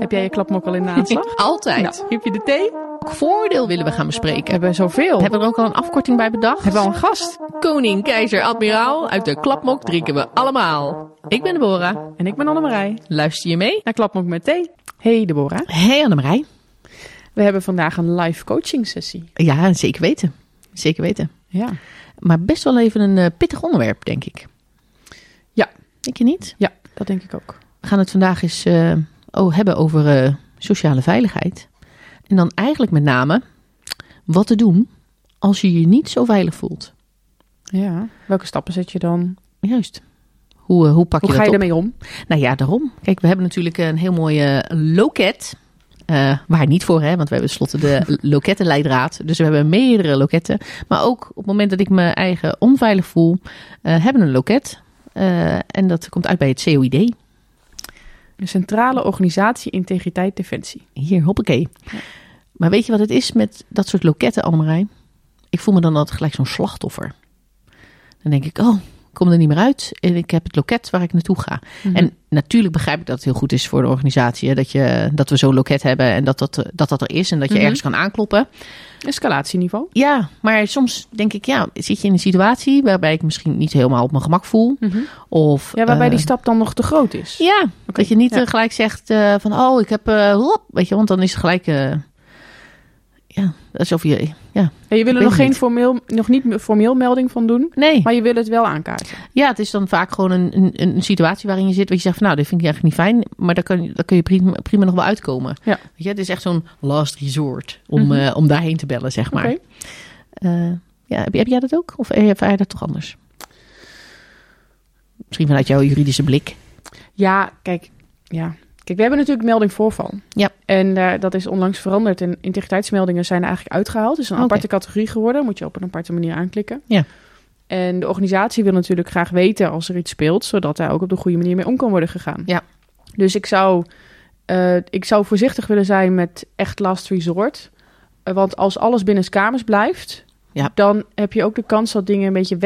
Heb jij je klapmok al in de aanslag? Altijd. Nou, heb je de thee? Welk voordeel willen we gaan bespreken? We hebben zoveel. Hebben we er ook al een afkorting bij bedacht? Hebben we al een gast? Koning, keizer, admiraal, uit de klapmok drinken we allemaal. Ik ben Deborah. En ik ben Annemarij. Luister je mee? Naar Klapmok met thee. Hey Deborah. Hey Annemarij. We hebben vandaag een live coaching sessie. Ja, zeker weten. Zeker weten. Ja. Maar best wel even een eh, pittig onderwerp, denk ik. Ja. Denk je niet? Ja, dat denk ik ook. We gaan het vandaag eens eh, oh, hebben over eh, sociale veiligheid. En dan eigenlijk met name wat te doen als je je niet zo veilig voelt. Ja. Welke stappen zet je dan? Juist. Hoe, eh, hoe pak Hoe je ga dat je ermee om? Nou ja, daarom. Kijk, we hebben natuurlijk een heel mooie loket. Eh, waar niet voor, hè, want we hebben tenslotte de lokettenleidraad. Dus we hebben meerdere loketten. Maar ook op het moment dat ik me eigen onveilig voel, eh, hebben we een loket. En dat komt uit bij het COID. De Centrale Organisatie Integriteit Defensie. Hier, hoppakee. Maar weet je wat het is met dat soort loketten, Annemarij? Ik voel me dan altijd gelijk zo'n slachtoffer. Dan denk ik, oh, ik kom er niet meer uit. En ik heb het loket waar ik naartoe ga. Mhm. En natuurlijk begrijp ik dat het heel goed is voor de organisatie. Hè, dat, je, dat we zo'n loket hebben en dat dat, dat dat er is. En dat je Mhm. ergens kan aankloppen. Escalatieniveau. Ja, maar soms denk ik, ja, zit je in een situatie waarbij ik misschien niet helemaal op mijn gemak voel. Of, Ja, waarbij eh, die stap dan nog te groot is. Ja, dat je niet ja. eh, gelijk zegt eh, van, oh, ik heb, eh, hop, weet je, want dan is het gelijk, eh, ja, alsof je, ja, En je wil er nog, geen niet. formeel, nog niet formeel melding van doen, nee. maar je wil het wel aankaarten. Ja, het is dan vaak gewoon een, een, een situatie waarin je zit, waar je zegt van, nou, dit vind ik eigenlijk niet fijn, maar daar kun daar kun je prima, prima nog wel uitkomen. Ja. Weet je, het is echt zo'n last resort om, Mhm. eh, om daarheen te bellen, zeg maar. Eh, ja, heb, heb jij dat ook? Of ervaar je dat toch anders? Misschien vanuit jouw juridische blik. Ja, kijk, ja. Kijk, we hebben natuurlijk melding voorval. Ja. En eh, dat is onlangs veranderd. En integriteitsmeldingen zijn er eigenlijk uitgehaald. Het is een aparte categorie geworden. Moet je op een aparte manier aanklikken. Ja. En de organisatie wil natuurlijk graag weten als er iets speelt, zodat daar ook op de goede manier mee om kan worden gegaan. Ja. Dus ik zou, eh, ik zou voorzichtig willen zijn met echt last resort. Eh, want als alles binnen kamers blijft, Ja. dan heb je ook de kans dat dingen een beetje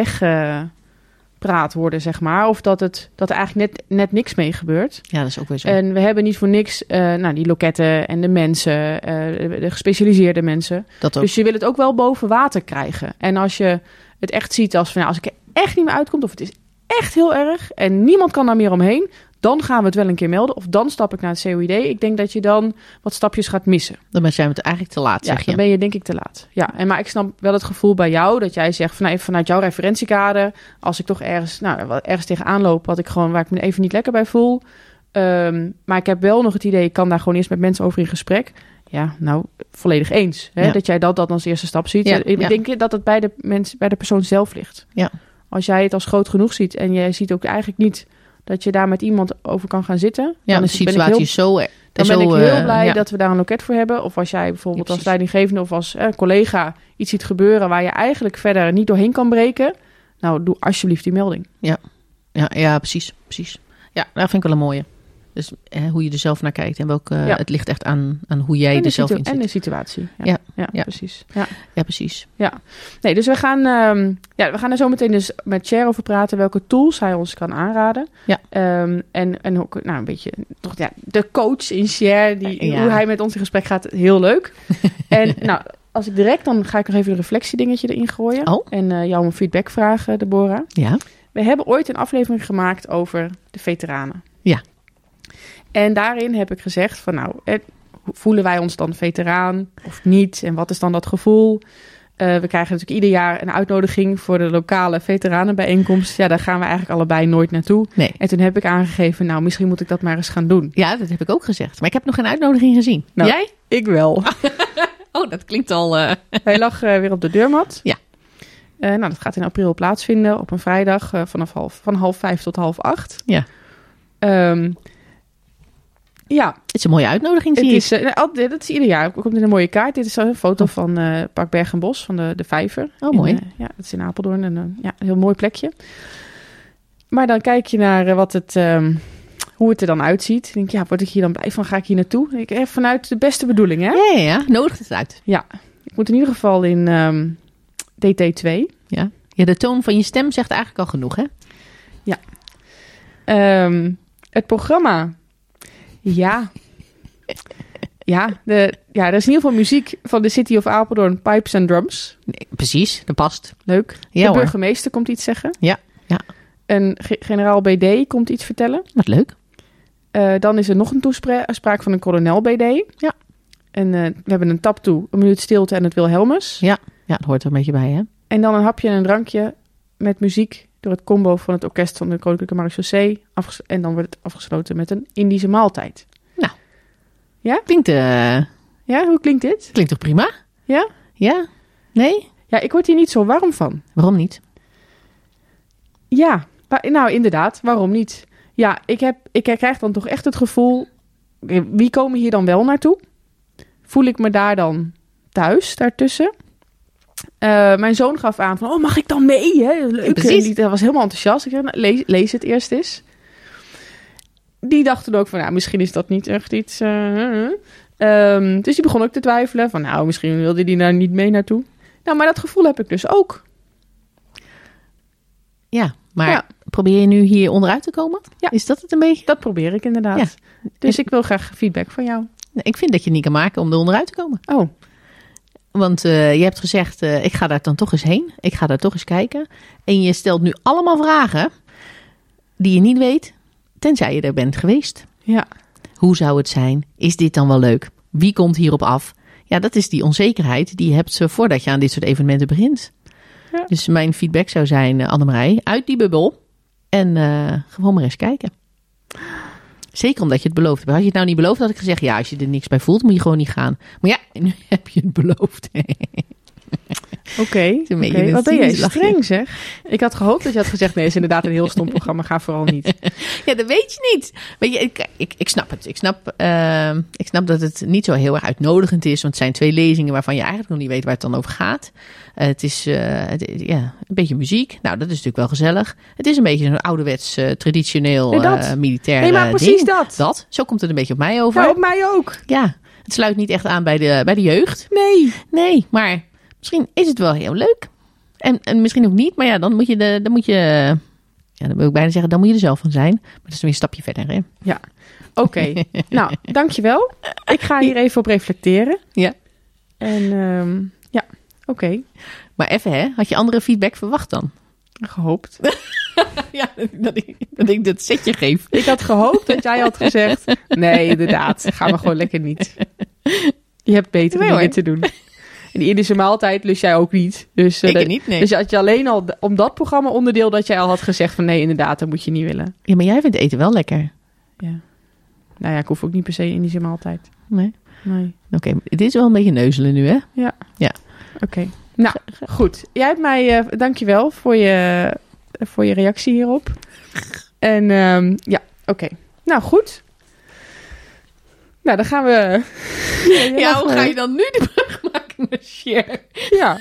weggepraat worden, zeg maar. Of dat, het, dat er eigenlijk net, net niks mee gebeurt. Ja, dat is ook weer zo. En we hebben niet voor niks eh, nou, die loketten en de mensen, eh, de, de gespecialiseerde mensen. dat ook. Dus je wil het ook wel boven water krijgen. En als je het echt ziet als van ja, als ik er echt niet meer uitkom, of het is echt heel erg en niemand kan daar meer omheen, dan gaan we het wel een keer melden. Of dan stap ik naar het COID. Ik denk dat je dan wat stapjes gaat missen. dan zijn we het eigenlijk te laat, Ja, zeg je. dan ben je denk ik te laat. Ja, en maar ik snap wel het gevoel bij jou dat jij zegt van, nou, vanuit jouw referentiekader, als ik toch ergens, nou, ergens tegenaan loop, wat ik gewoon waar ik me even niet lekker bij voel. Ehm, maar ik heb wel nog het idee, ik kan daar gewoon eerst met mensen over in gesprek. Ja, nou, volledig eens. Hè, Ja. Dat jij dat, dat als eerste stap ziet. Ja, ik ja. denk dat het bij de, mens, bij de persoon zelf ligt. Ja. Als jij het als groot genoeg ziet en jij ziet ook eigenlijk niet dat je daar met iemand over kan gaan zitten. Ja, dan de is situatie heel is zo... eh, dan zo, ben ik heel eh, blij ja. dat we daar een loket voor hebben. Of als jij bijvoorbeeld Ja, als leidinggevende of als eh, collega iets ziet gebeuren waar je eigenlijk verder niet doorheen kan breken. Nou, doe alsjeblieft die melding. Ja, ja precies, precies. Ja, dat vind ik wel een mooie. Dus eh, hoe je er zelf naar kijkt en welke... Ja. Het ligt echt aan, aan hoe jij en, er zelf in en zit. de situatie. Ja, Ja, ja, ja. precies. Ja. Ja, precies. Nee, dus we gaan, ehm, ja, we gaan er zo meteen dus met Cher over praten welke tools hij ons kan aanraden. Ja. Ehm, en, en ook, nou, een beetje toch, ja, de coach in Cher, die, Ja. hoe hij met ons in gesprek gaat, heel leuk. en nou, als ik direct, dan ga ik nog even een reflectiedingetje erin gooien. Oh. En eh, jou een feedback vragen, Deborah. Ja, We hebben ooit een aflevering gemaakt over de veteranen. Ja. En daarin heb ik gezegd van nou, voelen wij ons dan veteraan of niet? En wat is dan dat gevoel? Eh, we krijgen natuurlijk ieder jaar een uitnodiging voor de lokale veteranenbijeenkomst. Ja, daar gaan we eigenlijk allebei nooit naartoe. nee. En toen heb ik aangegeven, nou, misschien moet ik dat maar eens gaan doen. Ja, dat heb ik ook gezegd. Maar ik heb nog geen uitnodiging gezien. Nou. Jij? Ik wel. Oh, dat klinkt al... eh, Hij lag eh, weer op de deurmat. Ja. Nou, dat gaat in april plaatsvinden op een vrijdag vanaf half, van half vijf tot half acht. Ja. Ehm, ja, Het is een mooie uitnodiging, zie Het ik. is, al- dat is ieder jaar. Komt in een mooie kaart. Dit is een foto van eh Park Berg en Bos, van de, de Vijver. Oh, In, mooi. eh, ja, dat is in Apeldoorn. En, ja, een heel mooi plekje. Maar dan kijk je naar wat het, ehm, hoe het er dan uitziet. Ik denk, ja, word ik hier dan blij van? Ga ik hier naartoe? Ik, eh, vanuit de beste bedoeling, hè? Ja, ja, ja. Nodig het uit. Ik moet in ieder geval in ehm, DT2. Ja. ja, de toon van je stem zegt eigenlijk al genoeg, hè? Ehm, het programma. Ja, ja, de, ja, er is in ieder geval muziek van de City of Apeldoorn, Pipes and Drums. Nee, precies, dat past. Leuk. Ja de hoor, burgemeester komt iets zeggen. Ja, ja. En ge- generaal BD komt iets vertellen. wat leuk. Eh, dan is er nog een toespraak van een kolonel BD. Ja. En eh, we hebben een tap toe, een minuut stilte en het Wilhelmus. Ja, dat hoort er een beetje bij, hè? En dan een hapje en een drankje met muziek door het combo van het orkest van de Koninklijke Marechaussee. En dan wordt het afgesloten met een Indische maaltijd. Klinkt, eh, Ja, hoe klinkt dit? klinkt toch prima? Ja? Ja? Nee? Ja, ik word hier niet zo warm van. Waarom niet? Ja, nou inderdaad, waarom niet? Ja, ik, heb, ik krijg dan toch echt het gevoel, wie komen hier dan wel naartoe? Voel ik me daar dan thuis, daartussen? Eh, mijn zoon gaf aan van, oh, mag ik dan mee? Hè? Leuk. Precies. Die hij was helemaal enthousiast. Ik zei, nou, lees, lees het eerst eens. Die dachten ook van, nou, misschien is dat niet echt iets... eh, ehm, dus die begon ook te twijfelen van, nou, misschien wilde hij daar niet mee naartoe. Nou, maar dat gevoel heb ik dus ook. Ja, maar Ja. probeer je nu hier onderuit te komen? Ja. Is dat het een beetje? Dat probeer ik inderdaad. Dus ik wil graag feedback van jou. Nee, ik vind dat je het niet kan maken om er onderuit te komen. Oh, Want eh, je hebt gezegd, eh, ik ga daar dan toch eens heen. Ik ga daar toch eens kijken. En je stelt nu allemaal vragen die je niet weet, tenzij je er bent geweest. ja. Hoe zou het zijn? Is dit dan wel leuk? Wie komt hierop af? Ja, dat is die onzekerheid die je hebt eh, voordat je aan dit soort evenementen begint. Ja. Dus mijn feedback zou zijn, Annemarij, uit die bubbel en gewoon maar eens kijken. Zeker omdat je het beloofd hebt. Had je het nou niet beloofd, had ik gezegd, ja, als je er niks bij voelt, moet je gewoon niet gaan. Maar ja, nu heb je het beloofd. Oké. Wat ben jij streng zeg. Ik had gehoopt dat je had gezegd, nee, is inderdaad een heel stom programma. Ga vooral niet. Ja, dat weet je niet. Weet je, ik, ik, ik snap het. Ik snap, ehm, ik snap dat het niet zo heel erg uitnodigend is. Want het zijn twee lezingen waarvan je eigenlijk nog niet weet waar het dan over gaat. Eh, het is eh, het- ja, een beetje muziek. Nou, dat is natuurlijk wel gezellig. Het is een beetje zo'n ouderwets, eh, traditioneel, Nee, militair Nee, maar precies ding. dat. Dat. Zo komt het een beetje op mij over. Nou, op mij ook. Ja, het sluit niet echt aan bij de, bij de jeugd. Nee. Nee, maar misschien is het wel heel leuk. En, en misschien ook niet. Maar ja, dan moet je, de, dan moet je ja, dan wil ik bijna zeggen, dan moet je er zelf van zijn. Maar dat is weer een stapje verder, hè? Oké. nou, dankjewel. Ik ga hier even op reflecteren. Ja. En ehm, ja, oké. Maar even, hè? Had je andere feedback verwacht dan? Gehoopt. Ja, dat ik dat, ik dat setje geef. Ik had gehoopt dat jij had gezegd, nee, inderdaad, gaan we gewoon lekker niet. Je hebt betere Nee, dingen hoor. te doen. En die Indische maaltijd lust jij ook niet. Dus, eh, dat- niet, nee. Dus had je alleen al om dat programma onderdeel dat jij al had gezegd van nee, inderdaad, dat moet je niet willen. Ja, maar jij vindt eten wel lekker. Ja. Nou ja, ik hoef ook niet per se Indische maaltijd. Nee? Nee. Oké, dit is wel een beetje neuzelen nu, hè? Oké. Nou, goed. Jij hebt mij, eh dankjewel voor je, voor je reactie hierop. En ehm, ja, oké. Nou, goed. Nou, dan gaan we... Ja, hoe ga je dan nu de brug maken Cher? Ja,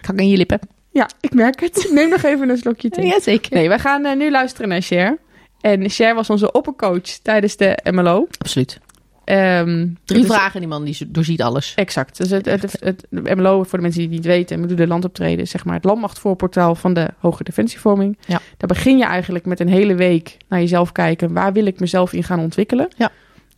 Kan ik aan je lippen? ja, ik merk het. Neem nog even een slokje thee. Ja, zeker. Nee, wij gaan eh, nu luisteren naar Cher. En Cher was onze oppercoach tijdens de MLO. Absoluut. Ehm, Drie dus- vragen, die man die doorziet alles. Exact. Dus het, het, het, het MLO, voor de mensen die het niet weten, we doen de landoptreden, zeg maar het landmachtvoorportaal van de Hoge Defensievorming. Ja. Daar begin je eigenlijk met een hele week naar jezelf kijken. Waar wil ik mezelf in gaan ontwikkelen? Ja.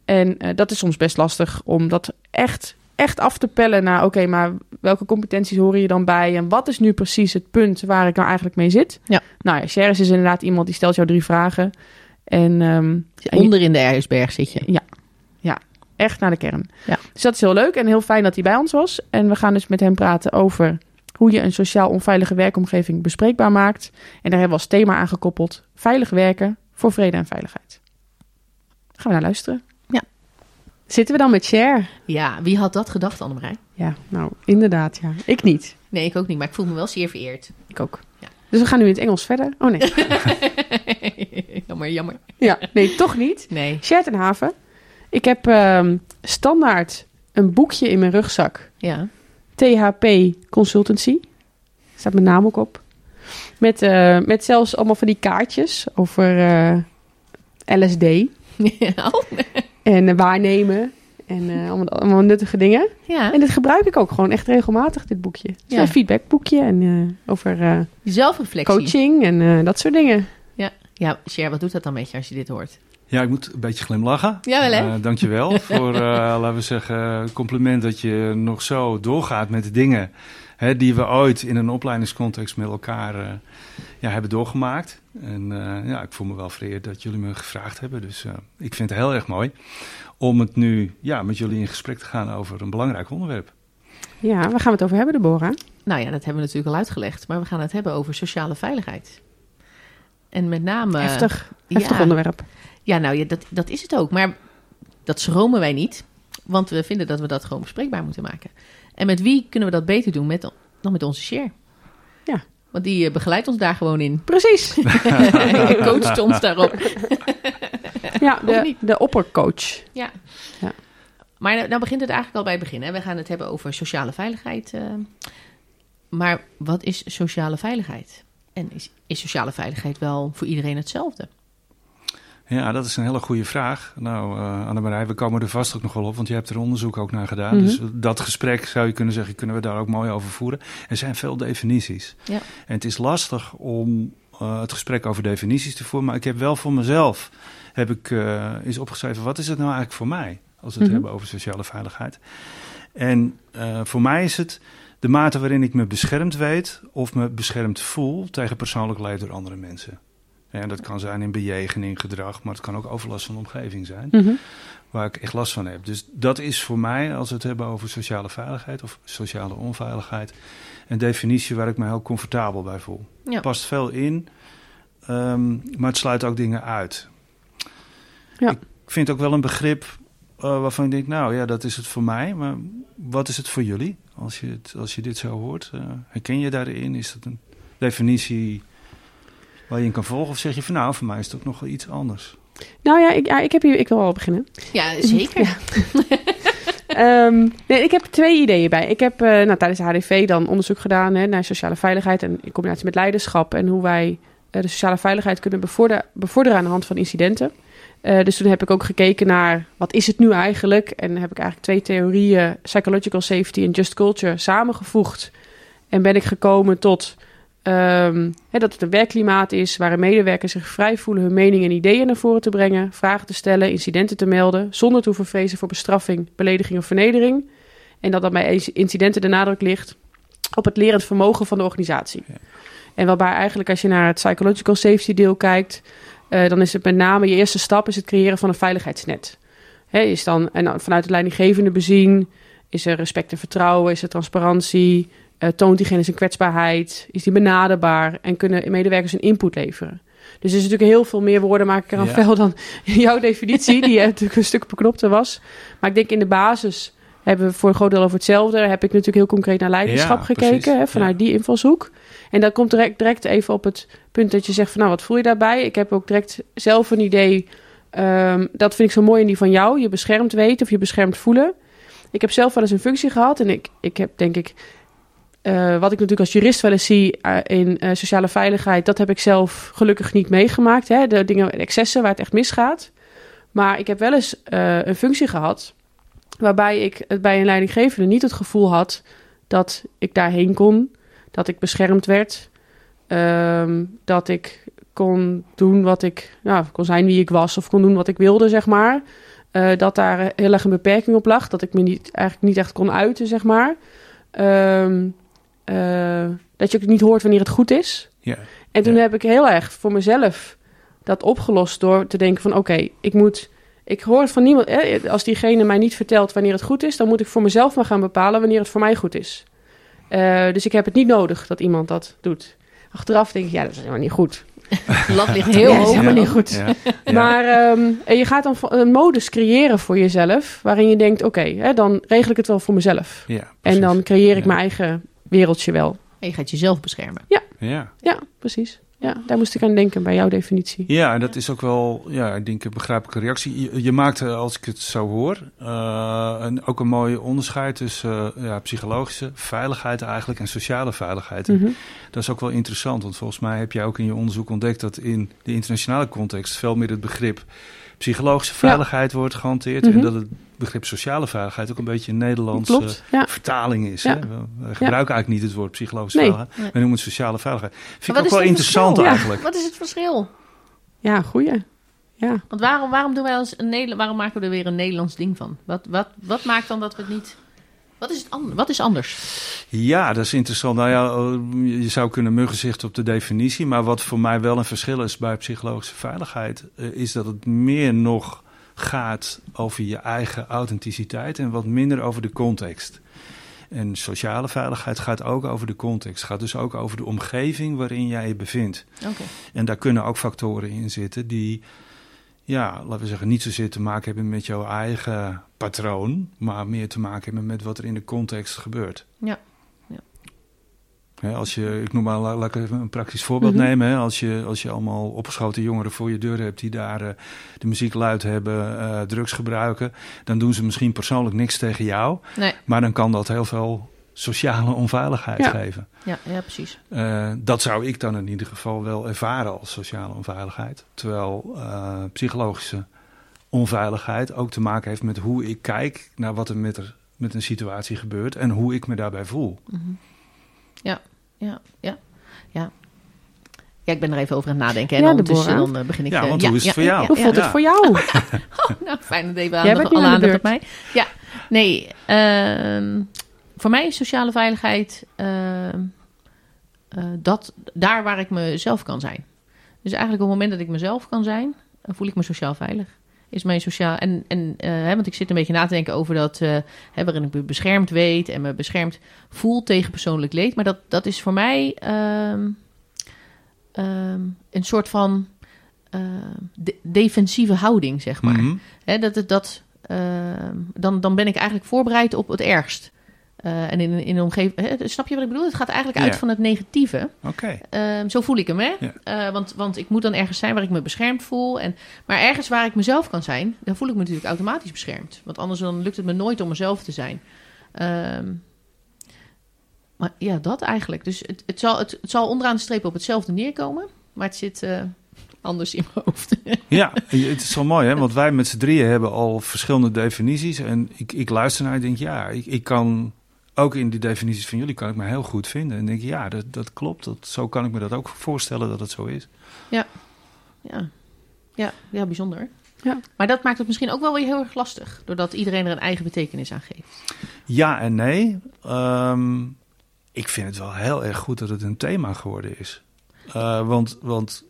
En eh, dat is soms best lastig om dat echt, echt af te pellen naar, oké, maar welke competenties horen je dan bij? En wat is nu precies het punt waar ik nou eigenlijk mee zit? Ja. Nou ja, Sher is inderdaad iemand die stelt jou drie vragen. En, je- Onder in de ijsberg zit je. ja, ja, echt naar de kern. Ja. Dus dat is heel leuk en heel fijn dat hij bij ons was. En we gaan dus met hem praten over hoe je een sociaal onveilige werkomgeving bespreekbaar maakt. En daar hebben we als thema aangekoppeld veilig werken voor vrede en veiligheid. Gaan we naar luisteren. Ja. Zitten we dan met Cher? Ja, wie had dat gedacht, Annemarij? Ja, nou inderdaad, ja. Ik niet. Nee, ik ook niet, maar ik voel me wel zeer vereerd. Ik ook. Ja. Dus we gaan nu in het Engels verder. Oh nee. jammer, jammer. ja, nee, toch niet. Nee. Cher ten Haven. Ik heb ehm, standaard een boekje in mijn rugzak. Ja. THP Consultancy. Staat mijn naam ook op. Met, eh, met zelfs allemaal van die kaartjes over eh, LSD oh, en eh, waarnemen. En eh, allemaal, allemaal nuttige dingen. ja. En dit gebruik ik ook gewoon echt regelmatig, dit boekje. Het is Ja. een feedbackboekje en eh, over eh, Zelfreflectie. coaching en eh, dat soort dingen. Ja, Cher, wat doet dat dan met je als je dit hoort? Ja, ik moet een beetje glimlachen. Jawel, hè? Uh, dankjewel voor, uh, laten we zeggen, compliment dat je nog zo doorgaat met de dingen hè, die we ooit in een opleidingscontext met elkaar uh, ja, hebben doorgemaakt. En ja, ik voel me wel vereerd dat jullie me gevraagd hebben. Dus ik vind het heel erg mooi om het nu ja, met jullie in gesprek te gaan over een belangrijk onderwerp. Ja, waar gaan we het over hebben, Deborah? Nou ja, dat hebben we natuurlijk al uitgelegd. Maar we gaan het hebben over sociale veiligheid. En met name... Heftig, heftig onderwerp. Ja, nou ja, dat, dat is het ook. Maar dat schromen wij niet. Want we vinden dat we dat gewoon bespreekbaar moeten maken. En met wie kunnen we dat beter doen met, dan met onze share? Ja. Want die begeleidt ons daar gewoon in. Precies. coacht ons daarop. ja, de, de oppercoach. Ja. ja. Maar nou, nou, begint het eigenlijk al bij het begin. Hè? We gaan het hebben over sociale veiligheid. Uh, maar wat is sociale veiligheid? En is, is sociale veiligheid wel voor iedereen hetzelfde? Ja, dat is een hele goede vraag. Nou, uh, Annemarij, we komen er vast ook nog wel op, want je hebt er onderzoek ook naar gedaan. Mhm. Dus dat gesprek, zou je kunnen zeggen, kunnen we daar ook mooi over voeren. Er zijn veel definities. Ja. En het is lastig om uh, het gesprek over definities te voeren, maar ik heb wel voor mezelf heb ik, uh, eens opgeschreven, wat is het nou eigenlijk voor mij, als we het Mhm. hebben over sociale veiligheid. En uh, voor mij is het de mate waarin ik me beschermd weet of me beschermd voel tegen persoonlijk leed door andere mensen. En dat kan zijn in bejegening, gedrag, maar het kan ook overlast van de omgeving zijn. Mhm. Waar ik echt last van heb. Dus dat is voor mij, als we het hebben over sociale veiligheid of sociale onveiligheid, een definitie waar ik me heel comfortabel bij voel. Ja. Past veel in, um, maar het sluit ook dingen uit. Ja. Ik vind ook wel een begrip uh, waarvan ik denk, nou ja, dat is het voor mij. Maar wat is het voor jullie? Als je, het, als je dit zo hoort, uh, herken je daarin? Is dat een definitie waar je in kan volgen? Of zeg je van nou, voor mij is het ook nog wel iets anders? Nou ja, ik, ja, ik, heb hier, ik wil al beginnen. Ja, zeker. um, nee, ik heb twee ideeën bij. Ik heb uh, nou, tijdens de HDV dan onderzoek gedaan hè, naar sociale veiligheid en in combinatie met leiderschap en hoe wij uh, de sociale veiligheid kunnen bevorderen, bevorderen aan de hand van incidenten. Uh, dus toen heb ik ook gekeken naar wat is het nu eigenlijk? En heb ik eigenlijk twee theorieën, psychological safety en just culture, samengevoegd. En ben ik gekomen tot um, hè, dat het een werkklimaat is waarin medewerkers zich vrij voelen hun meningen en ideeën naar voren te brengen, vragen te stellen, incidenten te melden, zonder te hoeven vrezen voor bestraffing, belediging of vernedering. En dat dan bij incidenten de nadruk ligt op het lerend vermogen van de organisatie. Ja. En waarbij eigenlijk als je naar het psychological safety deel kijkt, uh, dan is het met name je eerste stap is het creëren van een veiligheidsnet. Is dan, en vanuit het leidinggevende bezien is er respect en vertrouwen, is er transparantie, uh, toont diegene zijn kwetsbaarheid, is die benaderbaar en kunnen medewerkers een input leveren. Dus er is natuurlijk heel veel meer woorden maak ik er aan Ja. fel dan jouw definitie, die eh, natuurlijk een stuk beknopter was. Maar ik denk in de basis hebben we voor een groot deel over hetzelfde. Heb ik natuurlijk heel concreet naar leiderschap Ja, gekeken, hè, vanuit die invalshoek. En dan komt direct, direct even op het punt dat je zegt van nou, wat voel je daarbij? Ik heb ook direct zelf een idee. Um, dat vind ik zo mooi in die van jou. Je beschermd weten of je beschermd voelen. Ik heb zelf wel eens een functie gehad. En ik, ik heb denk ik... Uh, wat ik natuurlijk als jurist wel eens zie uh, in uh, sociale veiligheid... dat heb ik zelf gelukkig niet meegemaakt. Hè? De dingen, excessen waar het echt misgaat. Maar ik heb wel eens een functie gehad... waarbij ik bij een leidinggevende niet het gevoel had... dat ik daarheen kon, dat ik beschermd werd... Um, dat ik kon doen wat ik, nou, kon zijn wie ik was of kon doen wat ik wilde, zeg maar. Dat daar heel erg een beperking op lag, dat ik me niet, eigenlijk niet echt kon uiten, zeg maar. Um, uh, dat je ook niet hoort wanneer het goed is. Ja. En toen Ja. heb ik heel erg voor mezelf dat opgelost door te denken van oké, ik moet, ik hoor van niemand, eh, als diegene mij niet vertelt wanneer het goed is, dan moet ik voor mezelf maar gaan bepalen wanneer het voor mij goed is. Uh, dus ik heb het niet nodig dat iemand dat doet. Achteraf denk ik, ja, dat is helemaal niet goed. Lat ligt heel Ja, is hoog. helemaal niet goed. Ja. Ja. Maar um, je gaat dan een modus creëren voor jezelf, waarin je denkt, oké, okay, dan regel ik het wel voor mezelf. Ja, En dan creëer ik Ja. mijn eigen wereldje wel. En je gaat jezelf beschermen. Ja. Ja, precies. Ja, daar moest ik aan denken bij jouw definitie. Ja, en dat is ook wel, ja, ik denk een begrijpelijke reactie. Je, je maakt, eh, als ik het zo hoor, uh, een, ook een mooi onderscheid tussen uh, ja, psychologische veiligheid eigenlijk en sociale veiligheid. Mm -hmm. Dat is ook wel interessant, want volgens mij heb jij ook in je onderzoek ontdekt dat in de internationale context veel meer het begrip psychologische veiligheid ja. wordt gehanteerd mm -hmm. en dat het begrip sociale veiligheid ook een beetje een Nederlandse Klopt, ja. vertaling is. Ja. Hè? We, gebruiken eigenlijk niet het woord psychologische Nee. veiligheid, we noemen het sociale veiligheid. Vind ik ook wel interessant verschil? eigenlijk. Wat is het verschil? Ja, goeie. Ja. Want waarom, waarom, doen wij als een Nederland, waarom maken we er weer een Nederlands ding van? Wat, wat, wat maakt dan dat we het niet... Wat is, het an- wat is anders? Ja, dat is interessant. Nou ja, eh, je zou kunnen muggen zichten op de definitie. Maar wat voor mij wel een verschil is bij psychologische veiligheid, eh, is dat het meer nog gaat over je eigen authenticiteit en wat minder over de context. En sociale veiligheid gaat ook over de context. Gaat dus ook over de omgeving waarin jij je bevindt. Oké. En daar kunnen ook factoren in zitten die, ja, laten we zeggen, niet zozeer te maken hebben met jouw eigen patroon, maar meer te maken hebben met wat er in de context gebeurt. Ja. Als je, ik noem maar, la- laat ik even een praktisch voorbeeld Mhm. nemen. Hè. Als, je, als je allemaal opgeschoten jongeren voor je deur hebt die daar eh, de muziek luid hebben, eh, drugs gebruiken, dan doen ze misschien persoonlijk niks tegen jou. Nee, Maar dan kan dat heel veel sociale onveiligheid Ja. geven. ja, ja, precies. Eh, dat zou ik dan in ieder geval wel ervaren als sociale onveiligheid. Terwijl psychologische onveiligheid ook te maken heeft met hoe ik kijk naar wat er met, er met een situatie gebeurt en hoe ik me daarbij voel. Mhm. Ja, ja, ja, ja. Ja, ik ben er even over aan het nadenken. En Ja, ondertussen dan eh, begin ik... Ja, eh, want hoe is het voor jou? Hoe voelt Ja. het voor jou? nou, fijn dat even aandacht, alle aan de aandacht op beurt. mij. Ja, nee. ehm, voor mij is sociale veiligheid ehm, eh, dat, daar waar ik mezelf kan zijn. Dus eigenlijk op het moment dat ik mezelf kan zijn, dan voel ik me sociaal veilig. Is mijn sociaal. En, en eh, hè, want ik zit een beetje na te denken over dat. eh, hè, waarin ik me beschermd weet en me beschermd voel tegen persoonlijk leed. Maar dat, dat is voor mij ehm, ehm, een soort van de- defensieve houding, zeg maar. Mhm. Hè, dat, het- dat, ehm, dan, dan ben ik eigenlijk voorbereid op het ergst. Eh, en in, in een omgeving. hè, snap je wat ik bedoel? Het gaat eigenlijk uit van het negatieve. Oké. Ehm, zo voel ik hem, hè? Eh, want, want ik moet dan ergens zijn waar ik me beschermd voel. En, maar ergens waar ik mezelf kan zijn, dan voel ik me natuurlijk automatisch beschermd. Want anders dan lukt het me nooit om mezelf te zijn. Ehm, maar ja, dat eigenlijk. Dus het, het, zal, het, het zal onderaan de streep op hetzelfde neerkomen. Maar het zit eh, anders in mijn hoofd. Ja, het is wel mooi, hè? Want wij met z'n drieën hebben al verschillende definities. En ik, ik luister naar en denk, ja, ik, ik kan ook in die definities van jullie kan ik me heel goed vinden. En denk, ja, dat, dat klopt. Dat, zo kan ik me dat ook voorstellen dat het zo is. Ja, ja, ja bijzonder. Ja. Maar dat maakt het misschien ook wel weer heel erg lastig. Doordat iedereen er een eigen betekenis aan geeft. Ja en nee. Ehm, ik vind het wel heel erg goed dat het een thema geworden is. Eh, want, want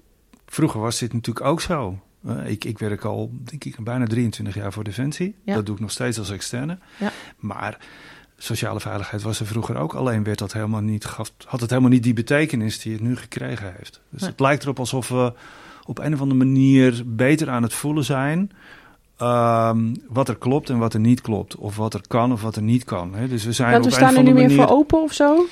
vroeger was dit natuurlijk ook zo. Eh, ik, ik werk al, denk ik, bijna 23 jaar voor Defensie. Ja. Dat doe ik nog steeds als externe. Ja. Maar sociale veiligheid was er vroeger ook. Alleen werd dat helemaal niet, gaf, had het helemaal niet die betekenis die het nu gekregen heeft. Dus Nee. het lijkt erop alsof we op een of andere manier beter aan het voelen zijn. ehm, wat er klopt en wat er niet klopt. Of wat er kan of wat er niet kan. Hè? Dus we zijn Dat op we staan er nu meer manier... voor open of zo?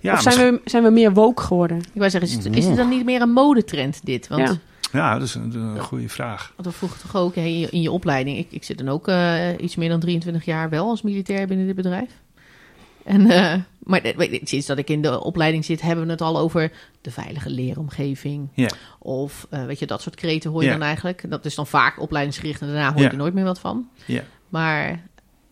Ja, of zijn we, zijn we meer woke geworden? Ik wou zeggen, is het, is het dan niet meer een modetrend dit? Want, Ja. Ja, dat is een, een goede vraag. want we vroegen toch ook hè, in, je, in je opleiding. Ik, ik zit dan ook eh, iets meer dan 23 jaar wel als militair binnen dit bedrijf. En, eh, maar eh, weet je, sinds dat ik in de opleiding zit, hebben we het al over de veilige leeromgeving. Ja. Of eh, weet je, dat soort kreten hoor je dan eigenlijk. Dat is dan vaak opleidingsgericht en daarna hoor je er nooit meer wat van. Ja. Maar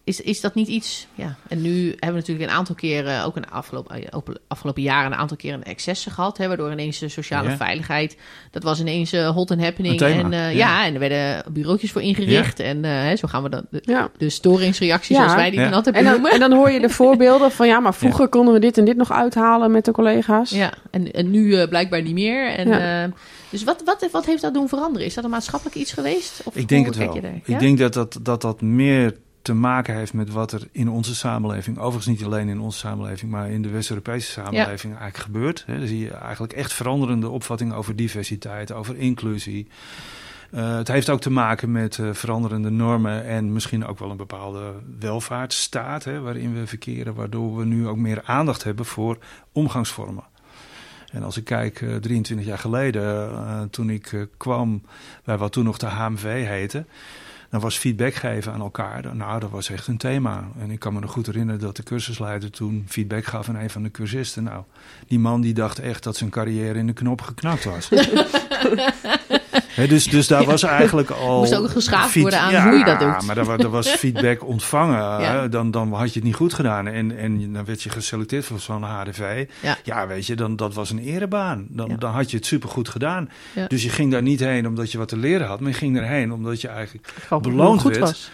is, is dat niet iets... Ja, en nu hebben we natuurlijk een aantal keren, ook een afgelopen, eh, op- afgelopen jaren, een aantal keren excessen gehad. Hè, waardoor ineens de sociale Ja. veiligheid, dat was ineens eh, hot and happening. Een thema, En eh, ja. ja. en er werden bureautjes voor ingericht. En eh, hè, zo gaan we dan, de, Ja. de storingsreacties, Ja. zoals wij die Ja. dan altijd En dan, en dan hoor je de voorbeelden van ja, maar vroeger konden we dit en dit nog uithalen met de collega's. Ja, en, en nu blijkbaar niet meer. En, Ja. dus wat, wat, wat heeft dat doen veranderen? Is dat een maatschappelijk iets geweest? Of Ik denk het wel. Ik Ja? denk dat dat, dat dat meer te maken heeft met wat er in onze samenleving, overigens niet alleen in onze samenleving, maar in de West-Europese samenleving eigenlijk gebeurt. Hè. Dan zie je eigenlijk echt veranderende opvattingen over diversiteit, over inclusie. Eh, het heeft ook te maken met eh, veranderende normen en misschien ook wel een bepaalde welvaartsstaat hè, waarin we verkeren, waardoor we nu ook meer aandacht hebben voor omgangsvormen. En als ik kijk, eh, 23 jaar geleden, eh, toen ik eh, kwam bij wat toen nog de HMV heette, dan was feedback geven aan elkaar, nou, dat was echt een thema. En ik kan me nog goed herinneren dat de cursusleider toen feedback gaf aan een van de cursisten. Nou, die man die dacht echt dat zijn carrière in de knop geknakt was. Dus, dus daar was eigenlijk al... Moest ook geschaafd worden aan ja, hoe je dat doet. maar daar, wa- daar was feedback ontvangen. Ja. hè, Dan, dan had je het niet goed gedaan. En, en dan werd je geselecteerd voor zo'n HDV. Ja. weet je, dan, dat was een erebaan. Dan, Ja. dan had je het supergoed gedaan. Ja. Dus je ging daar niet heen omdat je wat te leren had. Maar je ging erheen omdat je eigenlijk Gewoon Beloond goed werd. was.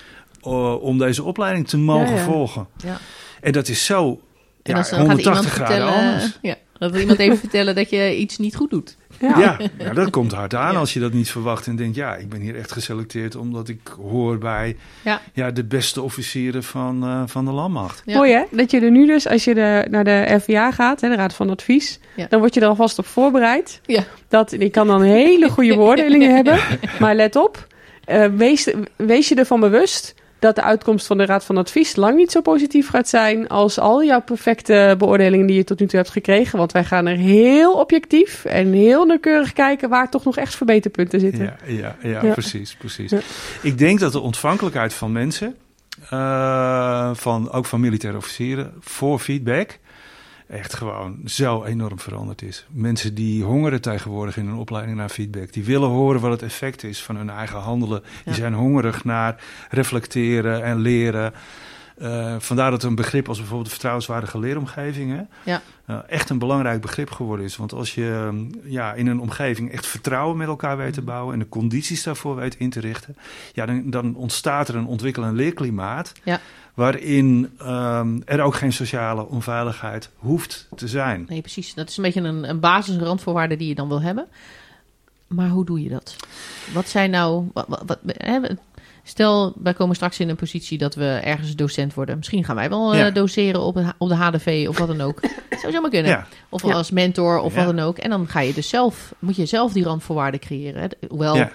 uh, om deze opleiding te mogen Ja, ja. volgen. Ja. En dat is zo En ja, als, dan gaat 180 iemand graden vertellen, anders. ja, dan wil iemand even vertellen dat je iets niet goed doet. Ja. Ja, ja, dat komt hard aan Ja. als je dat niet verwacht en denkt, ja, ik ben hier echt geselecteerd omdat ik hoor bij Ja. ja, de beste officieren van, eh, van de landmacht. Ja. Mooi hè? Dat je er nu dus, als je de, naar de RVA gaat, hè, de Raad van Advies, Ja. dan word je er alvast op voorbereid. Ja. Dat, je kan dan hele goede beoordelingen hebben. Maar let op, eh, wees, wees je ervan bewust dat de uitkomst van de Raad van Advies lang niet zo positief gaat zijn als al jouw perfecte beoordelingen die je tot nu toe hebt gekregen. Want wij gaan er heel objectief en heel nauwkeurig kijken waar toch nog echt verbeterpunten zitten. Ja, ja, ja, Ja. precies, precies. Ja. Ik denk dat de ontvankelijkheid van mensen, eh, van, ook van militaire officieren, voor feedback, echt gewoon zo enorm veranderd is. Mensen die hongeren tegenwoordig in een opleiding naar feedback, die willen horen wat het effect is van hun eigen handelen. Die zijn hongerig naar reflecteren en leren. Eh, vandaar dat een begrip als bijvoorbeeld de vertrouwenswaardige leeromgeving hè, Ja. eh, echt een belangrijk begrip geworden is. Want als je um, ja, in een omgeving echt vertrouwen met elkaar weet te Mhm. bouwen en de condities daarvoor weet in te richten, ja, dan, dan ontstaat er een ontwikkel- en leerklimaat Ja. Waarin ehm, er ook geen sociale onveiligheid hoeft te zijn. Nee, precies. Dat is een beetje een, een basisrandvoorwaarde die je dan wil hebben. Maar hoe doe je dat? Wat zijn nou... Wat, wat, wat- hè, we- stel, wij komen straks in een positie dat we ergens docent worden. Misschien gaan wij wel eh, doseren op, een, op de HDV of wat dan ook. Dat zou zomaar kunnen. Ja, Of Ja. als mentor of wat dan ook. En dan ga je dus zelf, moet je zelf die randvoorwaarden creëren. Hè. Hoewel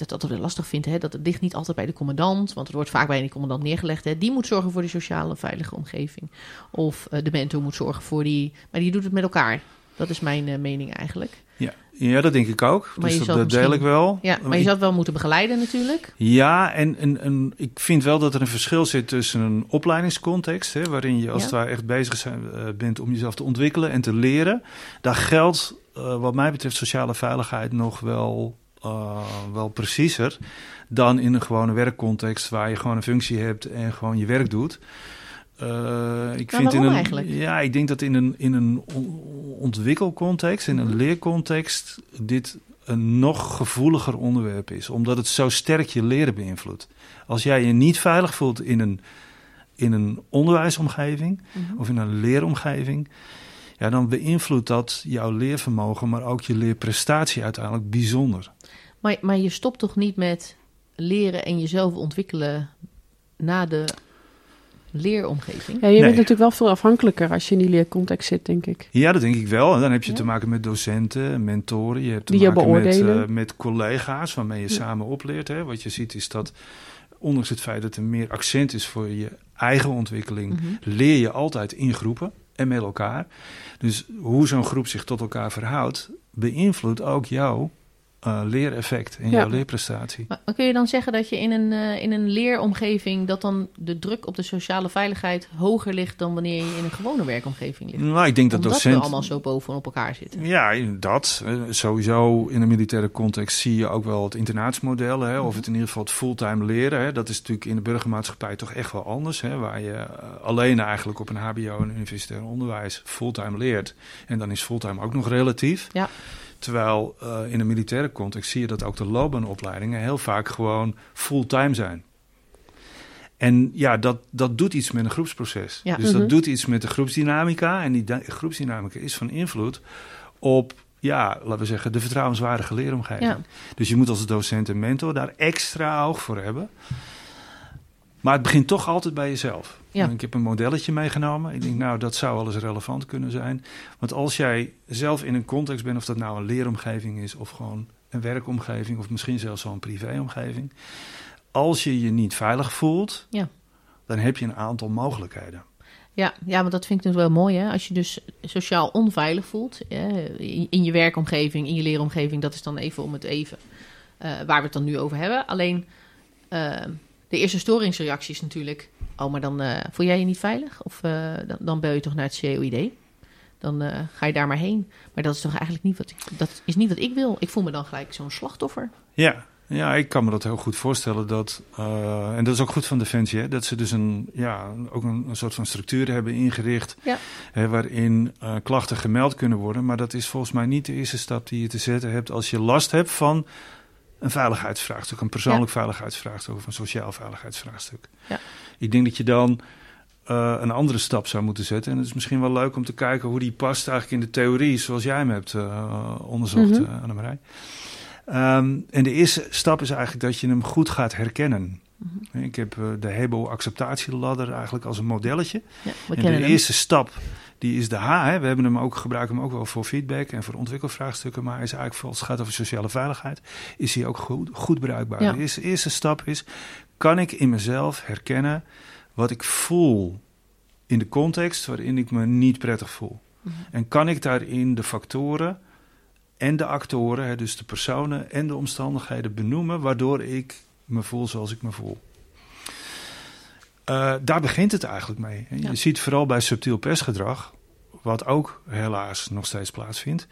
dat altijd wel lastig vind. Hè. Dat het ligt niet altijd bij de commandant. Want het wordt vaak bij de commandant neergelegd. Hè. Die moet zorgen voor die sociale veilige omgeving. Of eh, de mentor moet zorgen voor die... Maar die doet het met elkaar. Dat is mijn eh, mening eigenlijk. ja. ja, dat denk ik ook. Maar dus dat, dat deel ik wel. Ja, maar je zou het wel moeten begeleiden natuurlijk. Ja, en, en, en ik vind wel dat er een verschil zit tussen een opleidingscontext, hè, waarin je als Ja. het ware echt bezig zijn, eh, bent om jezelf te ontwikkelen en te leren. Daar geldt, wat mij betreft, sociale veiligheid nog wel, eh, wel preciezer dan in een gewone werkcontext waar je gewoon een functie hebt en gewoon je werk doet. Eh, ik vind in een, eigenlijk? Ja, ik denk dat in een, in een on- ontwikkelcontext, in een Mhm. leercontext, dit een nog gevoeliger onderwerp is. Omdat het zo sterk je leren beïnvloedt. Als jij je niet veilig voelt in een, in een onderwijsomgeving of in een leeromgeving, ja, dan beïnvloedt dat jouw leervermogen, maar ook je leerprestatie uiteindelijk bijzonder. Maar, maar je stopt toch niet met leren en jezelf ontwikkelen na de leeromgeving? Ja, je Nee. bent natuurlijk wel veel afhankelijker als je in die leercontext zit, denk ik. Ja, dat denk ik wel. En dan heb je Ja. te maken met docenten, mentoren. Je hebt te Die je maken met, beoordelen. eh, met collega's waarmee je Ja. samen opleert. Hè. Wat je ziet is dat, ondanks het feit dat er meer accent is voor je eigen ontwikkeling, Mhm. leer je altijd in groepen en met elkaar. Dus hoe zo'n groep zich tot elkaar verhoudt, beïnvloedt ook jouw eh, leereffect Ja. jouw leerprestatie. Maar kun je dan zeggen dat je in een, eh, in een leeromgeving... dat dan de druk op de sociale veiligheid hoger ligt... dan wanneer je in een gewone werkomgeving ligt? Nou, ik denk dat Omdat we allemaal zo bovenop elkaar zitten. Ja, dat. Eh, Sowieso in een militaire context zie je ook wel het internaatsmodel. Hè, of het in ieder geval het fulltime leren. Hè. Dat is natuurlijk in de burgermaatschappij toch echt wel anders. Hè, waar je alleen eigenlijk op een HBO en universitair onderwijs fulltime leert. En dan is fulltime ook nog relatief. Ja. Terwijl eh, in een militaire context zie je dat ook de loopbaanopleidingen heel vaak gewoon fulltime zijn. En ja, dat, dat doet iets met een groepsproces. Ja. Dus Mhm. dat doet iets met de groepsdynamica. En die groepsdynamica is van invloed op, ja, laten we zeggen, de vertrouwenswaardige leeromgeving. Ja. Dus je moet als docent en mentor daar extra oog voor hebben. Maar het begint toch altijd bij jezelf. Ja. Ik heb een modelletje meegenomen. Ik denk, nou, dat zou wel eens relevant kunnen zijn. Want als jij zelf in een context bent, of dat nou een leeromgeving is, of gewoon een werkomgeving, of misschien zelfs wel een privéomgeving. Als je je niet veilig voelt, Ja. dan heb je een aantal mogelijkheden. Ja, ja, want dat vind ik dus wel mooi. Hè? Als je dus sociaal onveilig voelt hè, in in je werkomgeving, in je leeromgeving, dat is dan even om het even eh, waar we het dan nu over hebben. Alleen eh, de eerste storingsreactie is natuurlijk: oh, maar dan eh, voel jij je niet veilig? Of eh, dan, dan bel je toch naar het COID? dan eh, ga je daar maar heen. Maar dat is toch eigenlijk niet wat ik, dat is niet wat ik wil. Ik voel me dan gelijk zo'n slachtoffer. Ja, ja, ik kan me dat heel goed voorstellen. Dat, eh, en dat is ook goed van Defensie, hè, dat ze dus een, ja, ook een, een soort van structuur hebben ingericht. Ja. Hè, waarin eh, klachten gemeld kunnen worden. Maar dat is volgens mij niet de eerste stap die je te zetten hebt als je last hebt van een veiligheidsvraagstuk, een persoonlijk veiligheidsvraagstuk of een sociaal veiligheidsvraagstuk. Ja. Ik denk dat je dan eh, een andere stap zou moeten zetten. En het is misschien wel leuk om te kijken hoe die past eigenlijk in de theorie zoals jij hem hebt eh, onderzocht, Mhm. eh, Annemarij. Ehm, en de eerste stap is eigenlijk dat je hem goed gaat herkennen. Mhm. Ik heb de Hebo-acceptatieladder eigenlijk als een modelletje. Ja, En de hem. eerste stap, die is de H. Hè. We hebben hem ook, gebruiken hem ook wel voor feedback en voor ontwikkelvraagstukken. Maar is eigenlijk, als het gaat over sociale veiligheid, is hij ook goed, goed bruikbaar. Ja. De eerste, eerste stap is, kan ik in mezelf herkennen wat ik voel in de context waarin ik me niet prettig voel? Mhm. En kan ik daarin de factoren en de actoren, hè, dus de personen en de omstandigheden benoemen, waardoor ik me voel zoals ik me voel? Eh, daar begint het eigenlijk mee. Je ziet vooral bij subtiel pestgedrag, wat ook helaas nog steeds plaatsvindt,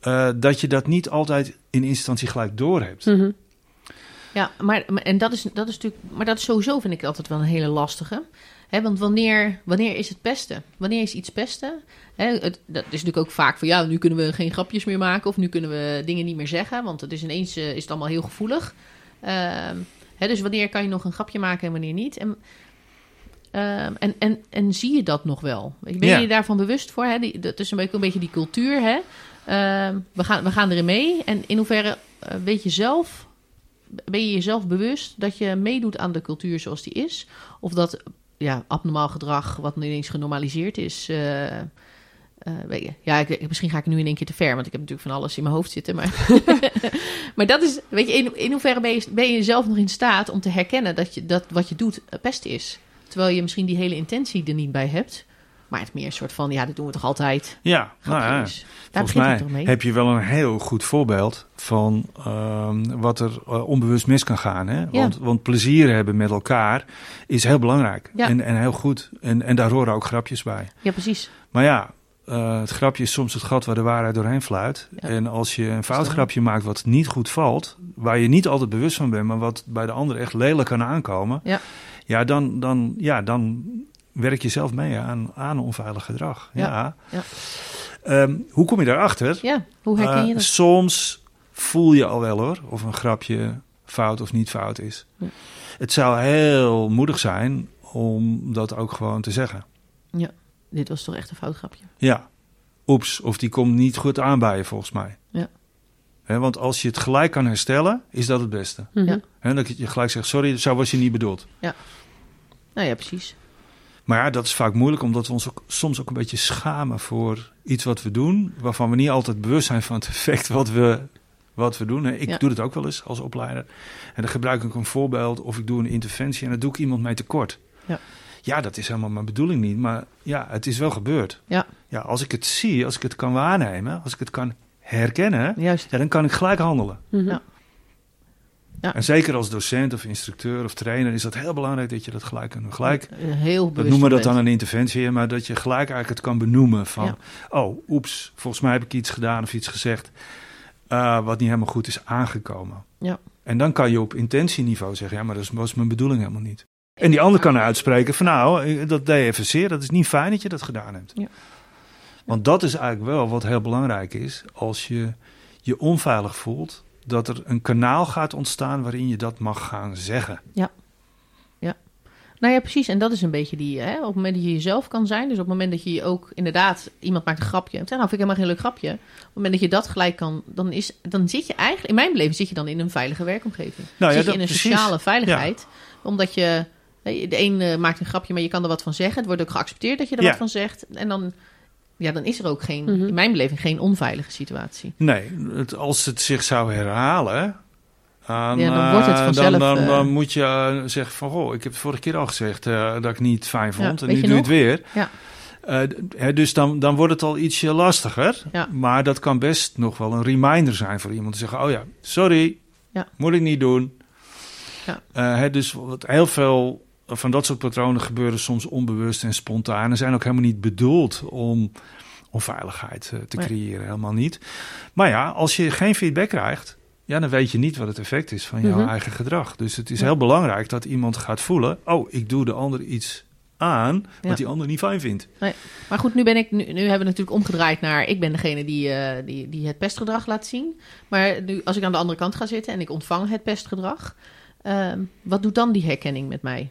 eh, dat je dat niet altijd in instantie gelijk doorhebt. Mhm. Ja, maar, maar- en dat is, dat is natuurlijk, maar dat is sowieso vind ik altijd wel een hele lastige. Want wanneer, wanneer is het pesten? Wanneer is iets pesten? Het, dat is natuurlijk ook vaak van ja, nu kunnen we geen grapjes meer maken of nu kunnen we dingen niet meer zeggen, want het is ineens eh, is het allemaal heel gevoelig. Ehm, dus wanneer kan je nog een grapje maken en wanneer niet? En, ehm, en, en, en zie je dat nog wel? Ben je je daarvan bewust voor? Hè? Die, dat is een beetje, een beetje die cultuur. Hè? Ehm, we, gaan, we gaan erin mee. En in hoeverre eh, weet je zelf ben je jezelf bewust dat je meedoet aan de cultuur zoals die is? Of dat ja, abnormaal gedrag, wat nu ineens genormaliseerd is. eh, eh, weet je, ja, ik, misschien ga ik nu in één keer te ver, want ik heb natuurlijk van alles in mijn hoofd zitten. Maar, maar dat is, weet je, in, in hoeverre ben je, ben je zelf nog in staat om te herkennen dat, je, dat wat je doet pest is? Terwijl je misschien die hele intentie er niet bij hebt. Maar het meer een soort van, ja, dat doen we toch altijd. Ja, nou ja. Daar Volgens begint mij het toch mee? heb je wel een heel goed voorbeeld van ehm, wat er eh, onbewust mis kan gaan. Hè? Want, want plezier hebben met elkaar is heel belangrijk Ja. en, en heel goed. En, en daar horen ook grapjes bij. Ja, precies. Maar ja, eh, het grapje is soms het gat waar de waarheid doorheen fluit. Ja. En als je een fout grapje maakt wat niet goed valt, waar je niet altijd bewust van bent, maar wat bij de ander echt lelijk kan aankomen, Ja. Ja, dan, dan, ja, dan werk je zelf mee aan, aan onveilig gedrag. Ja. Ja. Ja. Ehm, hoe kom je daarachter? Ja, hoe herken je Eh, dat? soms voel je al wel hoor, of een grapje fout of niet fout is. Ja. Het zou heel moedig zijn om dat ook gewoon te zeggen. Dit was toch echt een fout grapje. Ja, oeps, of die komt niet goed aan bij je volgens mij. Ja. Want als je het gelijk kan herstellen, is dat het beste. Mhm. Ja. Hè, dat je gelijk zegt, sorry, zo was je niet bedoeld. Nou ja, precies. Maar ja, dat is vaak moeilijk, omdat we ons ook, soms ook een beetje schamen voor iets wat we doen, waarvan we niet altijd bewust zijn van het effect wat we, wat we doen. Ik Ja. doe dat ook wel eens als opleider. En dan gebruik ik een voorbeeld of ik doe een interventie en dan doe ik iemand mee tekort. Ja. ja, dat is helemaal mijn bedoeling niet, maar ja, het is wel gebeurd. Ja. Ja, als ik het zie, als ik het kan waarnemen, als ik het kan herkennen, Juist. ja, dan kan ik gelijk handelen. Mhm. Ja. Ja. En zeker als docent of instructeur of trainer is dat heel belangrijk dat je dat gelijk kan. Gelijk, Eh, Heel dat bewust noemen we dat dan een interventie, maar dat je gelijk eigenlijk het kan benoemen van, Ja. oh, oeps, volgens mij heb ik iets gedaan of iets gezegd eh, wat niet helemaal goed is aangekomen. Ja. En dan kan je op intentieniveau zeggen, ja, maar dat was mijn bedoeling helemaal niet. En die ander kan uitspreken van, nou, eh, dat deed je even zeer, dat is niet fijn dat je dat gedaan hebt. Ja. Want dat is eigenlijk wel wat heel belangrijk is, als je je onveilig voelt, dat er een kanaal gaat ontstaan waarin je dat mag gaan zeggen. Nou ja, precies. En dat is een beetje die, hè, op het moment dat je jezelf kan zijn. Dus op het moment dat je ook inderdaad, iemand maakt een grapje. En zegt, nou vind ik helemaal geen leuk grapje. Op het moment dat je dat gelijk kan, dan, is, dan zit je eigenlijk, in mijn beleving zit je dan in een veilige werkomgeving. Nou ja, zit je in een precies. sociale veiligheid. Omdat je, de een eh, maakt een grapje, maar je kan er wat van zeggen. Het wordt ook geaccepteerd dat je er Ja. wat van zegt. En dan, ja, dan is er ook geen, Mhm. in mijn beleving, geen onveilige situatie. Nee, het, als het zich zou herhalen. Dan, Ja, dan wordt het eh, vanzelf, Dan, dan, eh, dan moet je eh, zeggen van, goh, ik heb het vorige keer al gezegd eh, dat ik niet fijn vond. Ja, en nu doe je het weer. Ja. Eh, hè, dus dan, dan wordt het al ietsje lastiger. Ja. Maar dat kan best nog wel een reminder zijn voor iemand. Te zeggen, oh ja, sorry, Ja. moet ik niet doen. Ja. Eh, hè, dus wat heel veel van dat soort patronen gebeuren soms onbewust en spontaan. En zijn ook helemaal niet bedoeld om onveiligheid eh, te Nee. creëren. Helemaal niet. Maar ja, als je geen feedback krijgt, ja, dan weet je niet wat het effect is van jouw Mhm. eigen gedrag. Dus het is Ja. heel belangrijk dat iemand gaat voelen: oh, ik doe de ander iets aan wat Ja. die ander niet fijn vindt. Maar goed, nu, ben ik, nu, nu hebben we natuurlijk omgedraaid naar... ik ben degene die, eh, die, die het pestgedrag laat zien. Maar nu, als ik aan de andere kant ga zitten en ik ontvang het pestgedrag... ehm, wat doet dan die herkenning met mij?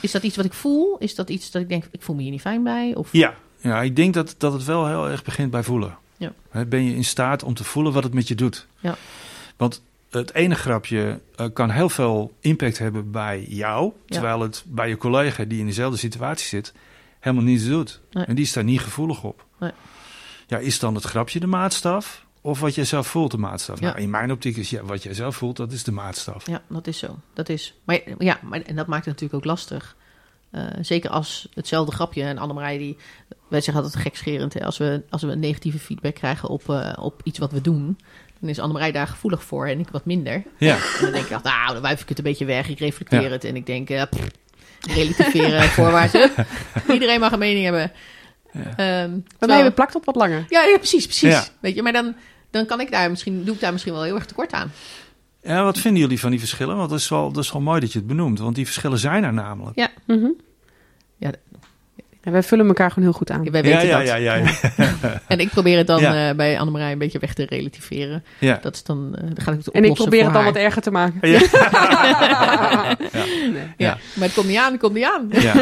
Is dat iets wat ik voel? Is dat iets dat ik denk, ik voel me hier niet fijn bij? Of, Ja, ja ik denk dat, dat het wel heel erg begint bij voelen. Ja. Ben je in staat om te voelen wat het met je doet? Ja. Want het ene grapje eh, kan heel veel impact hebben bij jou, Ja. terwijl het bij je collega die in dezelfde situatie zit helemaal niets doet. Nee. En die is daar niet gevoelig op. Nee. Ja, is dan het grapje de maatstaf of wat jij zelf voelt de maatstaf? Ja. Nou, in mijn optiek is ja, wat jij zelf voelt, dat is de maatstaf. Ja, dat is zo. Dat is. Maar ja, maar, en dat maakt het natuurlijk ook lastig. Eh, zeker als hetzelfde grapje en Annemarij die... Wij zeggen altijd gekscherend, hè, als we, als we negatieve feedback krijgen op, eh, op iets wat we doen... dan is Annemarij daar gevoelig voor en ik wat minder. Ja, En dan denk ik, nou, dan wuif ik het een beetje weg. Ik reflecteer Ja. het en ik denk, eh pff, relativeren, voorwaarts. Iedereen mag een mening hebben. Ja. Ehm, Bij terwijl- mij plakt dat wat langer. ja, ja, precies, precies. Ja. Weet je, maar dan, dan kan ik daar misschien, doe ik daar misschien wel heel erg tekort aan. Ja, wat vinden jullie van die verschillen? Want dat is, wel, dat is wel mooi dat je het benoemt, want die verschillen zijn er namelijk. Ja. En wij vullen elkaar gewoon heel goed aan. Wij weten ja, dat. ja, ja, ja, En ik probeer het dan Ja. eh, bij Annemarij een beetje weg te relativeren. ja. Dat is dan, eh, dan ga ik het En ik probeer het dan haar. wat erger te maken. Ja. Ja. Ja. Maar het komt niet aan, het komt niet aan. Ja.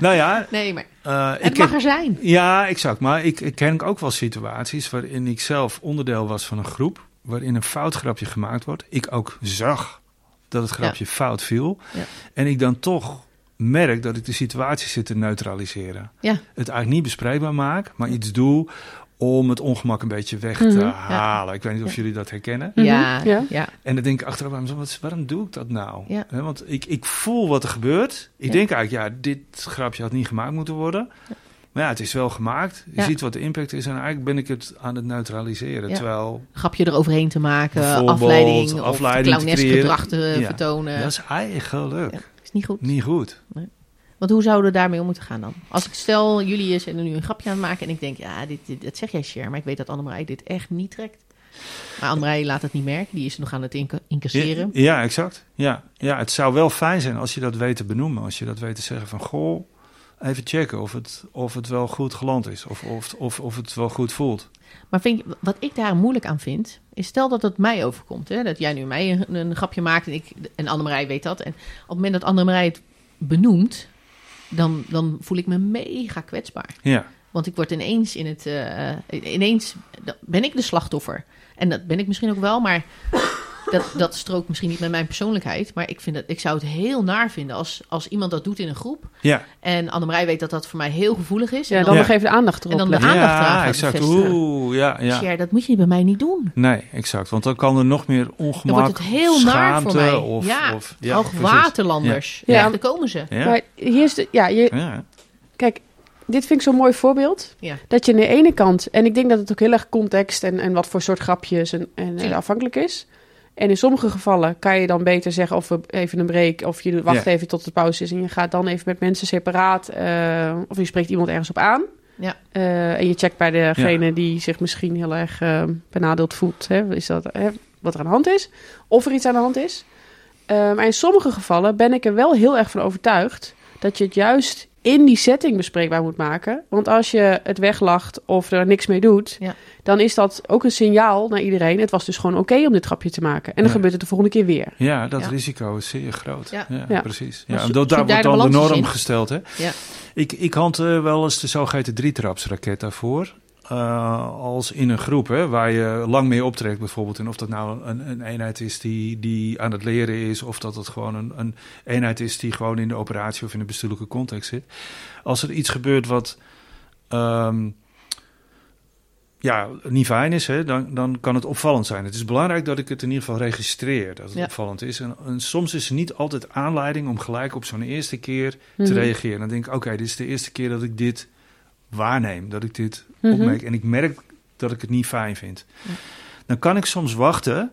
nou ja, Nee, maar eh, het ik mag er zijn. Ja, exact. Maar ik, ik ken ook wel situaties waarin ik zelf onderdeel was van een groep. waarin een fout grapje gemaakt wordt. Ik ook zag dat het grapje fout viel. Ja. En ik dan toch merk dat ik de situatie zit te neutraliseren. Ja. Het eigenlijk niet bespreekbaar maak, maar iets doe om het ongemak een beetje weg te Mhm. halen. Ik weet niet of Ja. jullie dat herkennen. Mhm, Ja, ja. ja. En dan denk ik achteraf wat- waarom doe ik dat nou? Want ik, ik voel wat er gebeurt. Ik Ja. denk eigenlijk, ja, dit grapje had niet gemaakt moeten worden. Maar ja, het is wel gemaakt. Je Ja. ziet wat de impact is en eigenlijk ben ik het aan het neutraliseren. Ja. Terwijl, grapje eroverheen te maken, Bijvoorbeeld afleiding, of afleiding te clownesk creëren. gedrag te Ja. vertonen. dat is eigenlijk Ja. Is niet goed. niet goed. Want hoe zouden we daarmee om moeten gaan dan? Als ik stel, jullie zijn nu een grapje aan het maken en ik denk, ja, dit, dit, dat zeg jij, Cher, maar ik weet dat Annemarij dit echt niet trekt. Maar Annemarij laat het niet merken, die is nog aan het inca- incasseren. Ja, ja, exact. Ja. ja, het zou wel fijn zijn als je dat weet te benoemen. Als je dat weet te zeggen van, goh, even checken of het, of het wel goed geland is. Of, of, of, of het wel goed voelt. Maar vind wat ik daar moeilijk aan vind, is stel dat het mij overkomt. Hè? Dat jij nu mij een, een grapje maakt en, ik, en Annemarij weet dat. En op het moment dat Annemarij het benoemt, dan, dan voel ik me mega kwetsbaar. Ja, Want ik word ineens in het. eh, ineens dan ben ik de slachtoffer. En dat ben ik misschien ook wel, maar dat, dat strookt misschien niet met mijn persoonlijkheid. Maar ik, vind dat, ik zou het heel naar vinden als, als iemand dat doet in een groep. ja. En Annemarij weet dat dat voor mij heel gevoelig is. Ja, en dan Ja. nog even de aandacht erop En dan de aandacht ja exact. Oeh, ja, ja. Cher, dat moet je bij mij niet doen. Nee, exact. Want dan kan er nog meer Dan ongemak, wordt het heel naar voor mij. of... ja, of ook precies. waterlanders. Ja. Ja. Ja. daar komen ze. Ja, Maar hier is de, ja, je, ja. kijk, dit vind ik zo'n mooi voorbeeld. Ja. Dat je aan de ene kant, en ik denk dat het ook heel erg context en, en wat voor soort grapjes en, en, afhankelijk is. En in sommige gevallen kan je dan beter zeggen of we even een break of je wacht Ja. even tot de pauze is en je gaat dan even met mensen separaat eh, of je spreekt iemand ergens op aan. Ja. Eh, en je checkt bij degene die zich misschien heel erg eh, benadeeld voelt, hè, is dat, hè, wat er aan de hand is, of er iets aan de hand is. Maar in sommige gevallen ben ik er wel heel erg van overtuigd dat je het juist in die setting bespreekbaar moet maken. Want als je het weglacht of er niks mee doet, Ja. dan is dat ook een signaal naar iedereen. Het was dus gewoon oké om dit grapje te maken. En dan Ja. gebeurt het de volgende keer weer. Ja, dat Ja. risico is zeer groot. Ja. Ja, Ja. precies. Ja, zo- daar wordt dan de balans norm in. gesteld. Hè? Ja. Ik, ik had eh, wel eens de zogeheten drietrapsraket daarvoor. Eh, als in een groep hè, waar je lang mee optrekt bijvoorbeeld. En of dat nou een, een eenheid is die, die aan het leren is... of dat het gewoon een, een eenheid is die gewoon in de operatie... of in de bestuurlijke context zit. Als er iets gebeurt wat... ehm, ja, niet fijn is, hè, dan, dan kan het opvallend zijn. Het is belangrijk dat ik het in ieder geval registreer, dat het Ja. opvallend is. En, en soms is er niet altijd aanleiding om gelijk op zo'n eerste keer te Mhm. reageren. Dan denk ik, oké, dit is de eerste keer dat ik dit waarneem, dat ik dit Mhm. opmerk. En ik merk dat ik het niet fijn vind. Ja. Dan kan ik soms wachten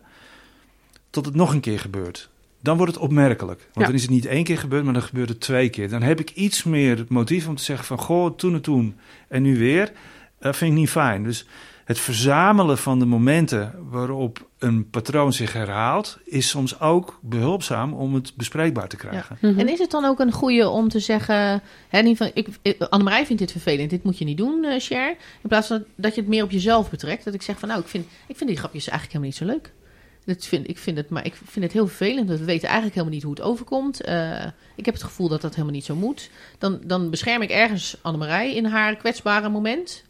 tot het nog een keer gebeurt. Dan wordt het opmerkelijk. Want Ja. dan is het niet één keer gebeurd, maar dan gebeurt het twee keer. Dan heb ik iets meer motief om te zeggen van... goh, toen en toen en nu weer. Dat vind ik niet fijn. Dus het verzamelen van de momenten waarop een patroon zich herhaalt, is soms ook behulpzaam om het bespreekbaar te krijgen. Mhm. En is het dan ook een goede om te zeggen... Hè, niet van, ik, ik, Annemarij vindt dit vervelend, dit moet je niet doen, eh Cher. In plaats van dat je het meer op jezelf betrekt. Dat ik zeg van, nou, ik vind, ik vind die grapjes eigenlijk helemaal niet zo leuk. Dat vind, ik, vind het, maar ik vind het heel vervelend. We weten eigenlijk helemaal niet hoe het overkomt. Eh, ik heb het gevoel dat dat helemaal niet zo moet. Dan, dan bescherm ik ergens Annemarij in haar kwetsbare moment.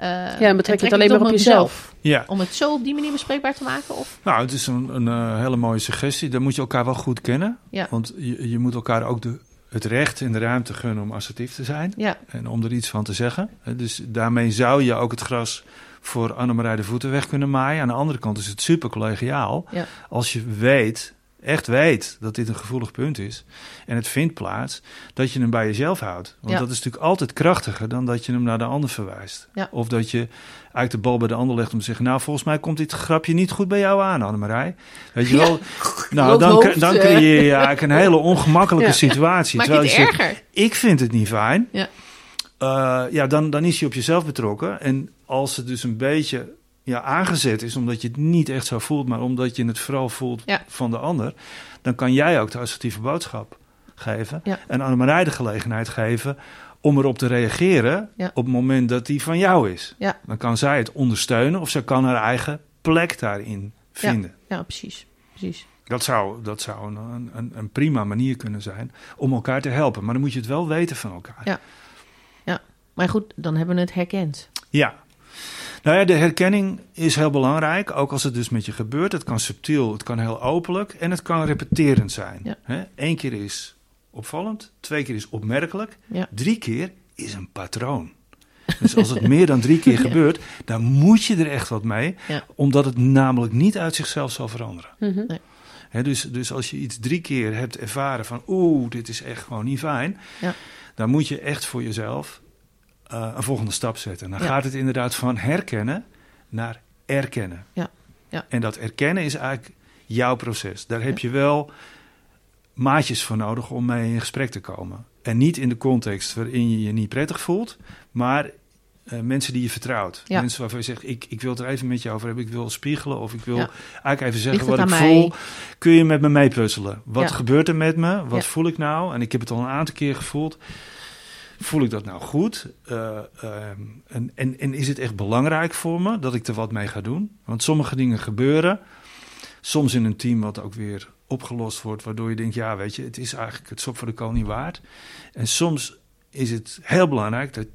Eh, Ja, dan betrek je en het alleen maar op jezelf. Ja, Om het zo op die manier bespreekbaar te maken? Of? nou, het is een, een eh, hele mooie suggestie. Dan moet je elkaar wel goed kennen. Ja. Want je, je moet elkaar ook de, het recht en de ruimte gunnen om assertief te zijn. Ja, En om er iets van te zeggen. Dus daarmee zou je ook het gras voor Annemarij de voeten weg kunnen maaien. Aan de andere kant is het super collegiaal. Ja. Als je weet, echt weet, dat dit een gevoelig punt is. En het vindt plaats, dat je hem bij jezelf houdt. Want Ja. dat is natuurlijk altijd krachtiger dan dat je hem naar de ander verwijst. Ja. Of dat je uit de bal bij de ander legt om te zeggen... nou, volgens mij komt dit grapje niet goed bij jou aan, Annemarij. Weet je wel? Nou, dan, hoofd, dan creëer je eigenlijk een hele ongemakkelijke situatie. maak Terwijl je zegt, erger. ik vind het niet fijn. Ja. Eh, ja, dan, dan is je op jezelf betrokken. En als het dus een beetje ja, aangezet is, omdat je het niet echt zo voelt, maar omdat je het vooral voelt Ja. van de ander, dan kan jij ook de assertieve boodschap geven. Ja. En Annemarij de gelegenheid geven om erop te reageren Ja. op het moment dat die van jou is. Ja. Dan kan zij het ondersteunen of ze kan haar eigen plek daarin vinden. Ja, precies. precies. Dat zou, dat zou een, een, een prima manier kunnen zijn om elkaar te helpen. Maar dan moet je het wel weten van elkaar. Ja. Maar goed, dan hebben we het herkend. Ja. Nou ja, de herkenning is heel belangrijk, ook als het dus met je gebeurt. Het kan subtiel, het kan heel openlijk en het kan repeterend zijn. Ja. Hè? Eén keer is opvallend, twee keer is opmerkelijk, Ja. drie keer is een patroon. Dus als het meer dan drie keer gebeurt, dan moet je er echt wat mee, omdat het namelijk niet uit zichzelf zal veranderen. Mhm. Hè, dus, dus als je iets drie keer hebt ervaren van oeh, dit is echt gewoon niet fijn, dan moet je echt voor jezelf eh, een volgende stap zetten. Dan Ja. gaat het inderdaad van herkennen naar erkennen. Ja. Ja. En dat erkennen is eigenlijk jouw proces. Daar heb je wel maatjes voor nodig om mee in gesprek te komen. En niet in de context waarin je je niet prettig voelt, maar eh, mensen die je vertrouwt. Ja. Mensen waarvan je zegt, ik, ik wil het er even met je over hebben. Ik wil spiegelen of ik wil Ja. eigenlijk even zeggen wat ik mij? voel. Kun je met me meepuzzelen? Wat Ja. gebeurt er met me? Wat voel ik nou? En ik heb het al een aantal keer gevoeld. Voel ik dat nou goed? Eh, ehm, en, en, en is het echt belangrijk voor me dat ik er wat mee ga doen? Want sommige dingen gebeuren. Soms in een team wat ook weer opgelost wordt, waardoor je denkt, ja, weet je, het is eigenlijk het sop voor de koning waard. En soms is het heel belangrijk dat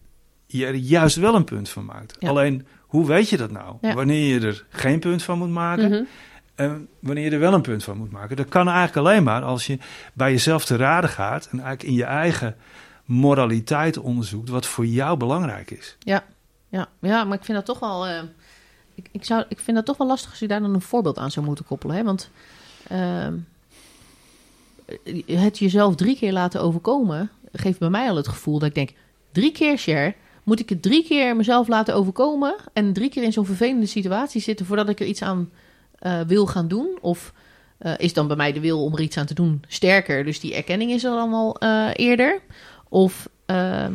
je er juist wel een punt van maakt. Ja. Alleen, hoe weet je dat nou? Ja. Wanneer je er geen punt van moet maken Mhm. en wanneer je er wel een punt van moet maken. Dat kan eigenlijk alleen maar als je bij jezelf te raden gaat en eigenlijk in je eigen moraliteit onderzoekt wat voor jou belangrijk is. Ja, ja, ja maar ik vind dat toch wel. eh, ik, ik, zou, ik vind dat toch wel lastig als je daar dan een voorbeeld aan zou moeten koppelen. Hè? Want ehm, het jezelf drie keer laten overkomen geeft bij mij al het gevoel dat ik denk: drie keer share. Moet ik het drie keer mezelf laten overkomen en drie keer in zo'n vervelende situatie zitten voordat ik er iets aan eh, wil gaan doen? Of eh, is dan bij mij de wil om er iets aan te doen sterker? Dus die erkenning is er dan al eh, eerder? Of ehm,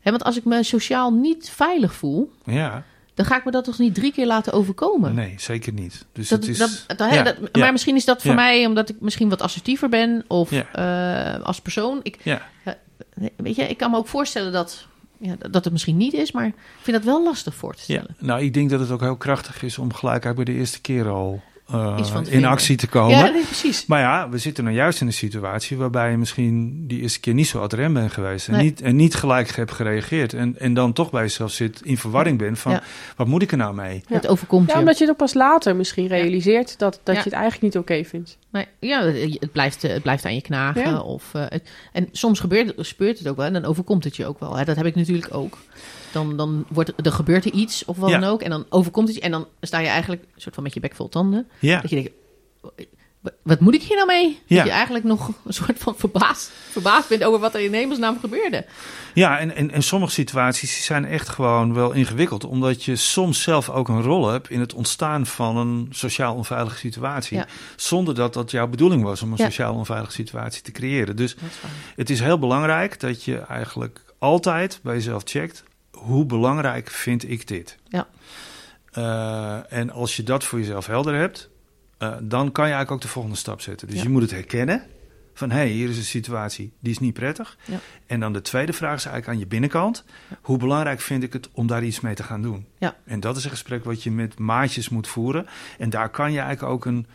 Hè, want als ik me sociaal niet veilig voel, Ja, dan ga ik me dat toch niet drie keer laten overkomen. nee, zeker niet. Dus Dat, het is, dat, dat- hè, ja, dat- ja, Maar misschien is dat voor Ja. mij omdat ik misschien wat assertiever ben of Ja. eh, als persoon. Ik, ja. weet je, ik kan me ook voorstellen dat, ja, dat het misschien niet is, maar ik vind dat wel lastig voor te Ja, stellen. nou, ik denk dat het ook heel krachtig is om gelijk bij de eerste keer al eh, in actie te komen. Ja, nee, precies. Maar ja, we zitten nou juist in een situatie waarbij je misschien die eerste keer niet zo ad rem bent geweest. En, Nee. niet, en niet gelijk hebt gereageerd. En, en dan toch bij jezelf zit, in verwarring bent van, Ja. wat moet ik er nou mee? Het overkomt Ja, je. omdat je het ook pas later misschien realiseert dat, dat Ja. je het eigenlijk niet oké vindt. Nee, ja, het blijft, het blijft aan je knagen. Ja. Of, eh, het- en soms gebeurt, gebeurt het ook wel en dan overkomt het je ook wel. Hè. Dat heb ik natuurlijk ook. Dan, dan wordt, er gebeurt er iets of wat Ja. dan ook. En dan overkomt het je. En dan sta je eigenlijk een soort van met je bek vol tanden. Ja, Dat je denkt, "Wa- wat moet ik hier nou mee? Ja. Dat je eigenlijk nog een soort van verbaasd, verbaasd bent over wat er in hemelsnaam gebeurde. ja en, en, en sommige situaties zijn echt gewoon wel ingewikkeld. Omdat je soms zelf ook een rol hebt in het ontstaan van een sociaal onveilige situatie. Ja. Zonder dat dat jouw bedoeling was om een Ja. sociaal onveilige situatie te creëren. Dus is. Het is heel belangrijk dat je eigenlijk altijd bij jezelf checkt. Hoe belangrijk vind ik dit? Ja. Eh, en als je dat voor jezelf helder hebt, eh, dan kan je eigenlijk ook de volgende stap zetten. Dus Ja. je moet het herkennen van hé, hey, hier is een situatie die is niet prettig. Ja. En dan de tweede vraag is eigenlijk aan je binnenkant. Hoe belangrijk vind ik het om daar iets mee te gaan doen? Ja. En dat is een gesprek wat je met maatjes moet voeren. En daar kan je eigenlijk ook een,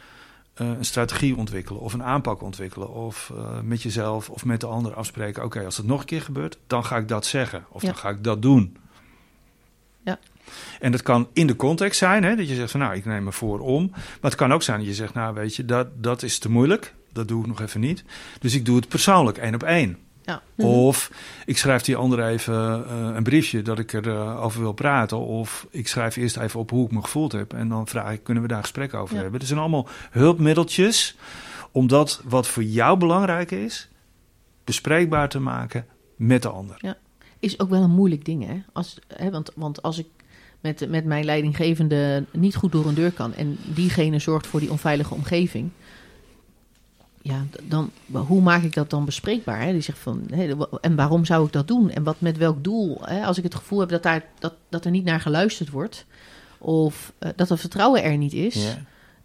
eh, een strategie ontwikkelen of een aanpak ontwikkelen. Of eh, met jezelf of met de ander afspreken. Oké, als het nog een keer gebeurt, dan ga ik dat zeggen. Of Ja. dan ga ik dat doen. Ja. En dat kan in de context zijn, hè, dat je zegt van nou, ik neem me voor om. Maar het kan ook zijn dat je zegt, nou weet je, dat, dat is te moeilijk. Dat doe ik nog even niet. Dus ik doe het persoonlijk, één op één. Ja. Of ik schrijf die ander even eh, een briefje dat ik erover over wil praten. Of ik schrijf eerst even op hoe ik me gevoeld heb. En dan vraag ik, kunnen we daar een gesprek over Ja. hebben? Er zijn allemaal hulpmiddeltjes om dat wat voor jou belangrijk is, bespreekbaar te maken met de ander. is ook wel een moeilijk ding, hè? Als, hè want, want als ik met, met mijn leidinggevende niet goed door een deur kan en diegene zorgt voor die onveilige omgeving, ja, dan hoe maak ik dat dan bespreekbaar? Hè? Die zegt van, en waarom zou ik dat doen? En wat met welk doel? Hè? Als ik het gevoel heb dat, daar, dat, dat er niet naar geluisterd wordt, of eh, dat er vertrouwen er niet is,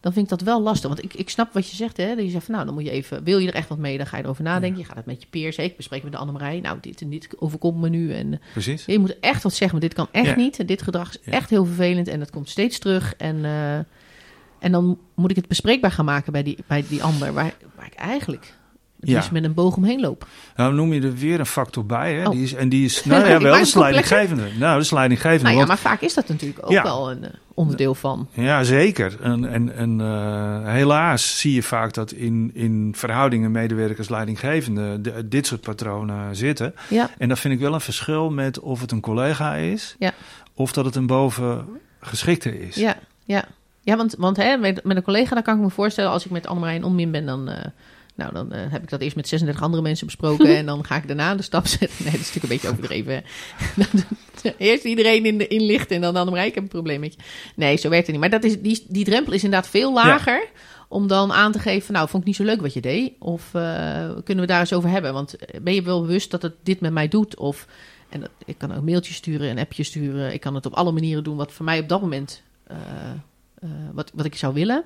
dan vind ik dat wel lastig. Want ik, ik snap wat je zegt, hè? Dat je zegt van, nou, dan moet je even... Wil je er echt wat mee, dan ga je erover nadenken. Je gaat het met je peers, ik bespreek met de Annemarij. Nou, dit en dit overkomt me nu. En Precies. je moet echt wat zeggen, maar dit kan echt Ja. niet. En dit gedrag is Ja. echt heel vervelend en dat komt steeds terug. En, eh, en dan moet ik het bespreekbaar gaan maken bij die, bij die ander, waar, waar ik eigenlijk het Ja. met een boog omheen loop. Nou, noem je er weer een factor bij. Hè? Oh. Die is, en die is, nou ja, wel, complexer. leidinggevende. Nou, dat is leidinggevende. Nou ja, want- maar vaak is dat natuurlijk ook Ja. wel een eh, onderdeel van. Ja, zeker. En, en, en eh, helaas zie je vaak dat in, in verhoudingen medewerkers leidinggevende de- dit soort patronen zitten. Ja, En dat vind ik wel een verschil met of het een collega is Ja. of dat het een bovengeschikte is. ja, ja. Ja, want, want hè, met, met een collega, dan kan ik me voorstellen, als ik met Annemarij en onmin ben, dan, eh, nou, dan eh, heb ik dat eerst met 36 andere mensen besproken. en dan ga ik daarna de stap zetten. Nee, dat is natuurlijk een beetje overdreven. eerst iedereen in de inlichten en dan Annemarij, ik heb een probleem met je. Nee, zo werkt het niet. Maar dat is, die, die drempel is inderdaad veel lager. Om dan aan te geven, nou, vond ik niet zo leuk wat je deed. Of eh, kunnen we daar eens over hebben? Want ben je wel bewust dat het dit met mij doet? Of, en dat, ik kan ook een mailtje sturen, een appje sturen. Ik kan het op alle manieren doen wat voor mij op dat moment, eh, wat, wat ik zou willen.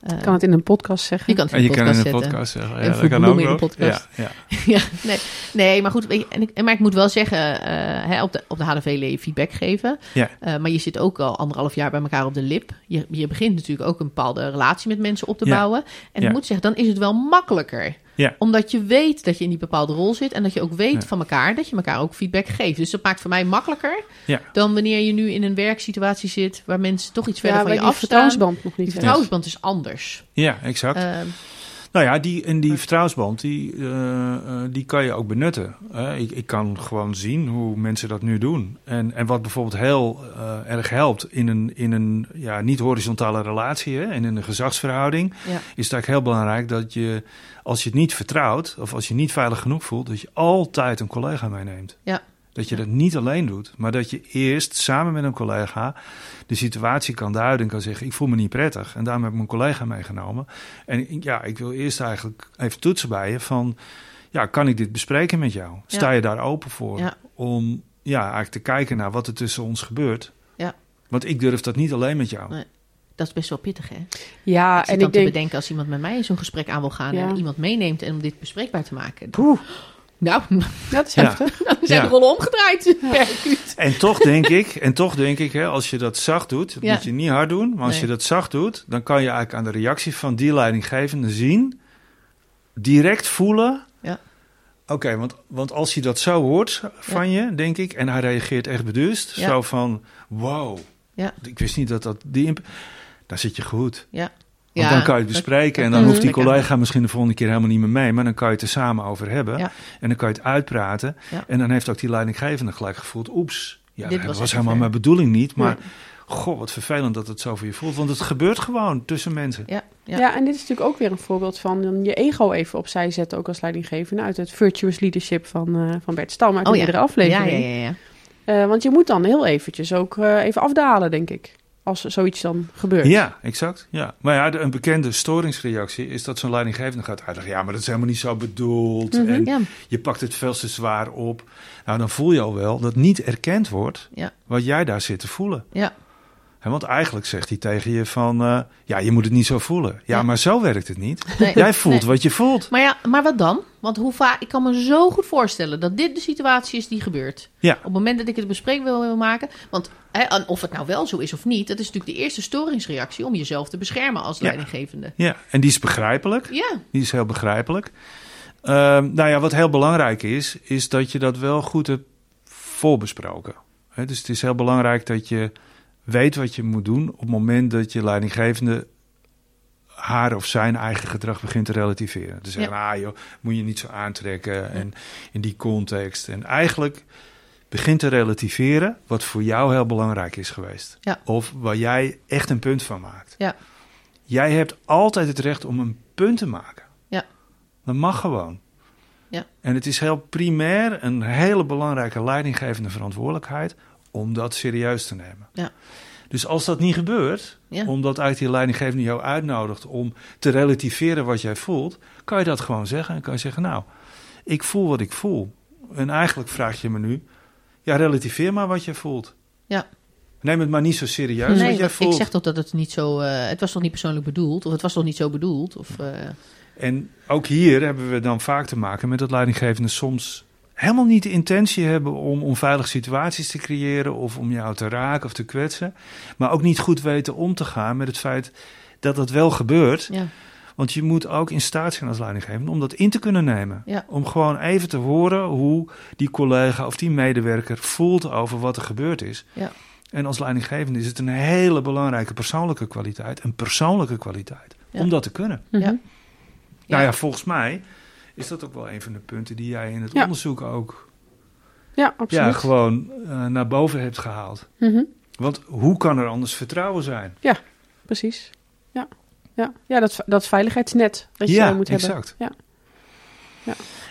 Eh, Ik kan het in een podcast zeggen. je kan het in En de je kan podcast in een podcast zeggen. En Ja, dat voor kan bloemen ook in nog. podcast. Ja, ja. ja, nee, nee, maar goed. weet je, En ik, maar ik moet wel zeggen, eh, hè, op, de, op de HDV leer je feedback geven. Ja. Eh, maar je zit ook al anderhalf jaar bij elkaar op de lip. Je, je begint natuurlijk ook een bepaalde relatie met mensen op te Ja. bouwen. En Ja. ik moet zeggen, dan is het wel makkelijker. Ja. Omdat je weet dat je in die bepaalde rol zit. En dat je ook weet Ja. van elkaar dat je elkaar ook feedback geeft. Dus dat maakt voor mij makkelijker Ja. dan wanneer je nu in een werksituatie zit waar mensen toch iets verder ja, van je die afstaan. vertrouwensband nog niet hebt. vertrouwensband is anders. ja, exact. Ehm, Nou ja, die, en die vertrouwensband, die, eh, eh, die kan je ook benutten. Ik, ik kan gewoon zien hoe mensen dat nu doen. En, en wat bijvoorbeeld heel eh, erg helpt in een, in een ja, niet horizontale relatie, hè, en in een gezagsverhouding, Ja. is het eigenlijk heel belangrijk dat je, als je het niet vertrouwt, of als je niet veilig genoeg voelt, dat je altijd een collega meeneemt. Ja. Dat je dat niet alleen doet, maar dat je eerst samen met een collega de situatie kan duiden en kan zeggen: Ik voel me niet prettig. En daarom heb ik mijn collega meegenomen. En ja, ik wil eerst eigenlijk even toetsen bij je: van ja, kan ik dit bespreken met jou? Sta je daar open voor? Ja. Om ja, eigenlijk te kijken naar wat er tussen ons gebeurt. Ja. Want ik durf dat niet alleen met jou. Nee. Dat is best wel pittig, hè? Ja, ik zit en dan ik te denk... bedenken als iemand met mij in zo'n gesprek aan wil gaan Ja. en iemand meeneemt en om dit bespreekbaar te maken. Nou, dat is Ja. heftig. dan zijn Ja. de rollen omgedraaid. En toch denk ik, en toch denk ik, hè, als je dat zacht doet, dat Ja. moet je niet hard doen, maar als Nee. je dat zacht doet, dan kan je eigenlijk aan de reactie van die leidinggevende zien, direct voelen. Ja. Oké, want, want als hij dat zo hoort van je, denk ik, en hij reageert echt beduust, Ja. zo van, wow, Ja. ik wist niet dat dat die, dan zit je goed. Ja. Want Ja, dan kan je het dat- bespreken en dan hoeft die collega misschien de volgende keer helemaal niet meer mee, maar dan kan je het er samen over hebben. Ja. En dan kan je het uitpraten. Ja. En dan heeft ook die leidinggevende gelijk gevoeld, oeps, ja, Dit dat was helemaal ver. mijn bedoeling niet. Maar goh, wat vervelend dat het zo voor je voelt. Want het gebeurt gewoon tussen mensen. Ja, ja. Ja. en dit is natuurlijk ook weer een voorbeeld van dan je ego even opzij zetten, ook als leidinggevende, uit het virtuous leadership van, eh, van Bert Stam uit Oh de ja. eerdere ja, aflevering. ja, ja, ja. Eh, want je moet dan heel eventjes ook eh, even afdalen, denk ik. Als zoiets dan gebeurt. Ja, exact. Ja. Maar ja, een bekende storingsreactie is dat zo'n leidinggevende gaat uitleggen... ja, maar dat is helemaal niet zo bedoeld. Mhm. En Ja, je pakt het veel te zwaar op. Nou, dan voel je al wel dat niet erkend wordt Ja. wat jij daar zit te voelen. ja, Want eigenlijk zegt hij tegen je van... eh, ja, je moet het niet zo voelen. Ja, Ja. maar zo werkt het niet. Nee. Jij voelt Nee. wat je voelt. Maar ja, maar wat dan? Want hoe vaak, ik kan me zo goed voorstellen dat dit de situatie is die gebeurt. Ja. Op het moment dat ik het bespreekbaar wil maken. Want of het nou wel zo is of niet, dat is natuurlijk de eerste storingsreactie om jezelf te beschermen als Ja. leidinggevende. Ja, en die is begrijpelijk. Ja, Die is heel begrijpelijk. Ehm, nou ja, wat heel belangrijk is, is dat je dat wel goed hebt voorbesproken. Dus het is heel belangrijk dat je weet wat je moet doen op het moment dat je leidinggevende haar of zijn eigen gedrag begint te relativeren. Te zeggen, ah joh, moet je niet zo aantrekken en in die context. En eigenlijk begint te relativeren wat voor jou heel belangrijk is geweest. Ja. Of waar jij echt een punt van maakt. Ja. Jij hebt altijd het recht om een punt te maken. Ja. Dat mag gewoon. Ja. En het is heel primair een hele belangrijke leidinggevende verantwoordelijkheid om dat serieus te nemen. Ja. Dus als dat niet gebeurt, Ja. omdat uit die leidinggevende jou uitnodigt om te relativeren wat jij voelt, kan je dat gewoon zeggen. En kan je zeggen, nou, ik voel wat ik voel. En eigenlijk vraag je me nu, ja, relativeer maar wat je voelt. Ja. Neem het maar niet zo serieus nee, wat jij voelt. ik zeg toch dat het niet zo. eh, het was toch niet persoonlijk bedoeld? Of het was toch niet zo bedoeld? Of, eh, En ook hier hebben we dan vaak te maken met dat leidinggevenden soms helemaal niet de intentie hebben om onveilige situaties te creëren of om jou te raken of te kwetsen. Maar ook niet goed weten om te gaan met het feit dat dat wel gebeurt. ja, Want je moet ook in staat zijn als leidinggevende om dat in te kunnen nemen. Ja. Om gewoon even te horen hoe die collega of die medewerker voelt over wat er gebeurd is. Ja. En als leidinggevende is het een hele belangrijke persoonlijke kwaliteit. Een persoonlijke kwaliteit. Om dat te kunnen. Ja. Nou ja, volgens mij is dat ook wel een van de punten die jij in het Ja. onderzoek ook Ja, absoluut. ja, gewoon eh, naar boven hebt gehaald. Mhm. Want hoe kan er anders vertrouwen zijn? Precies. Ja, ja. ja dat, dat veiligheidsnet dat je ja, moet hebben. exact. Ja.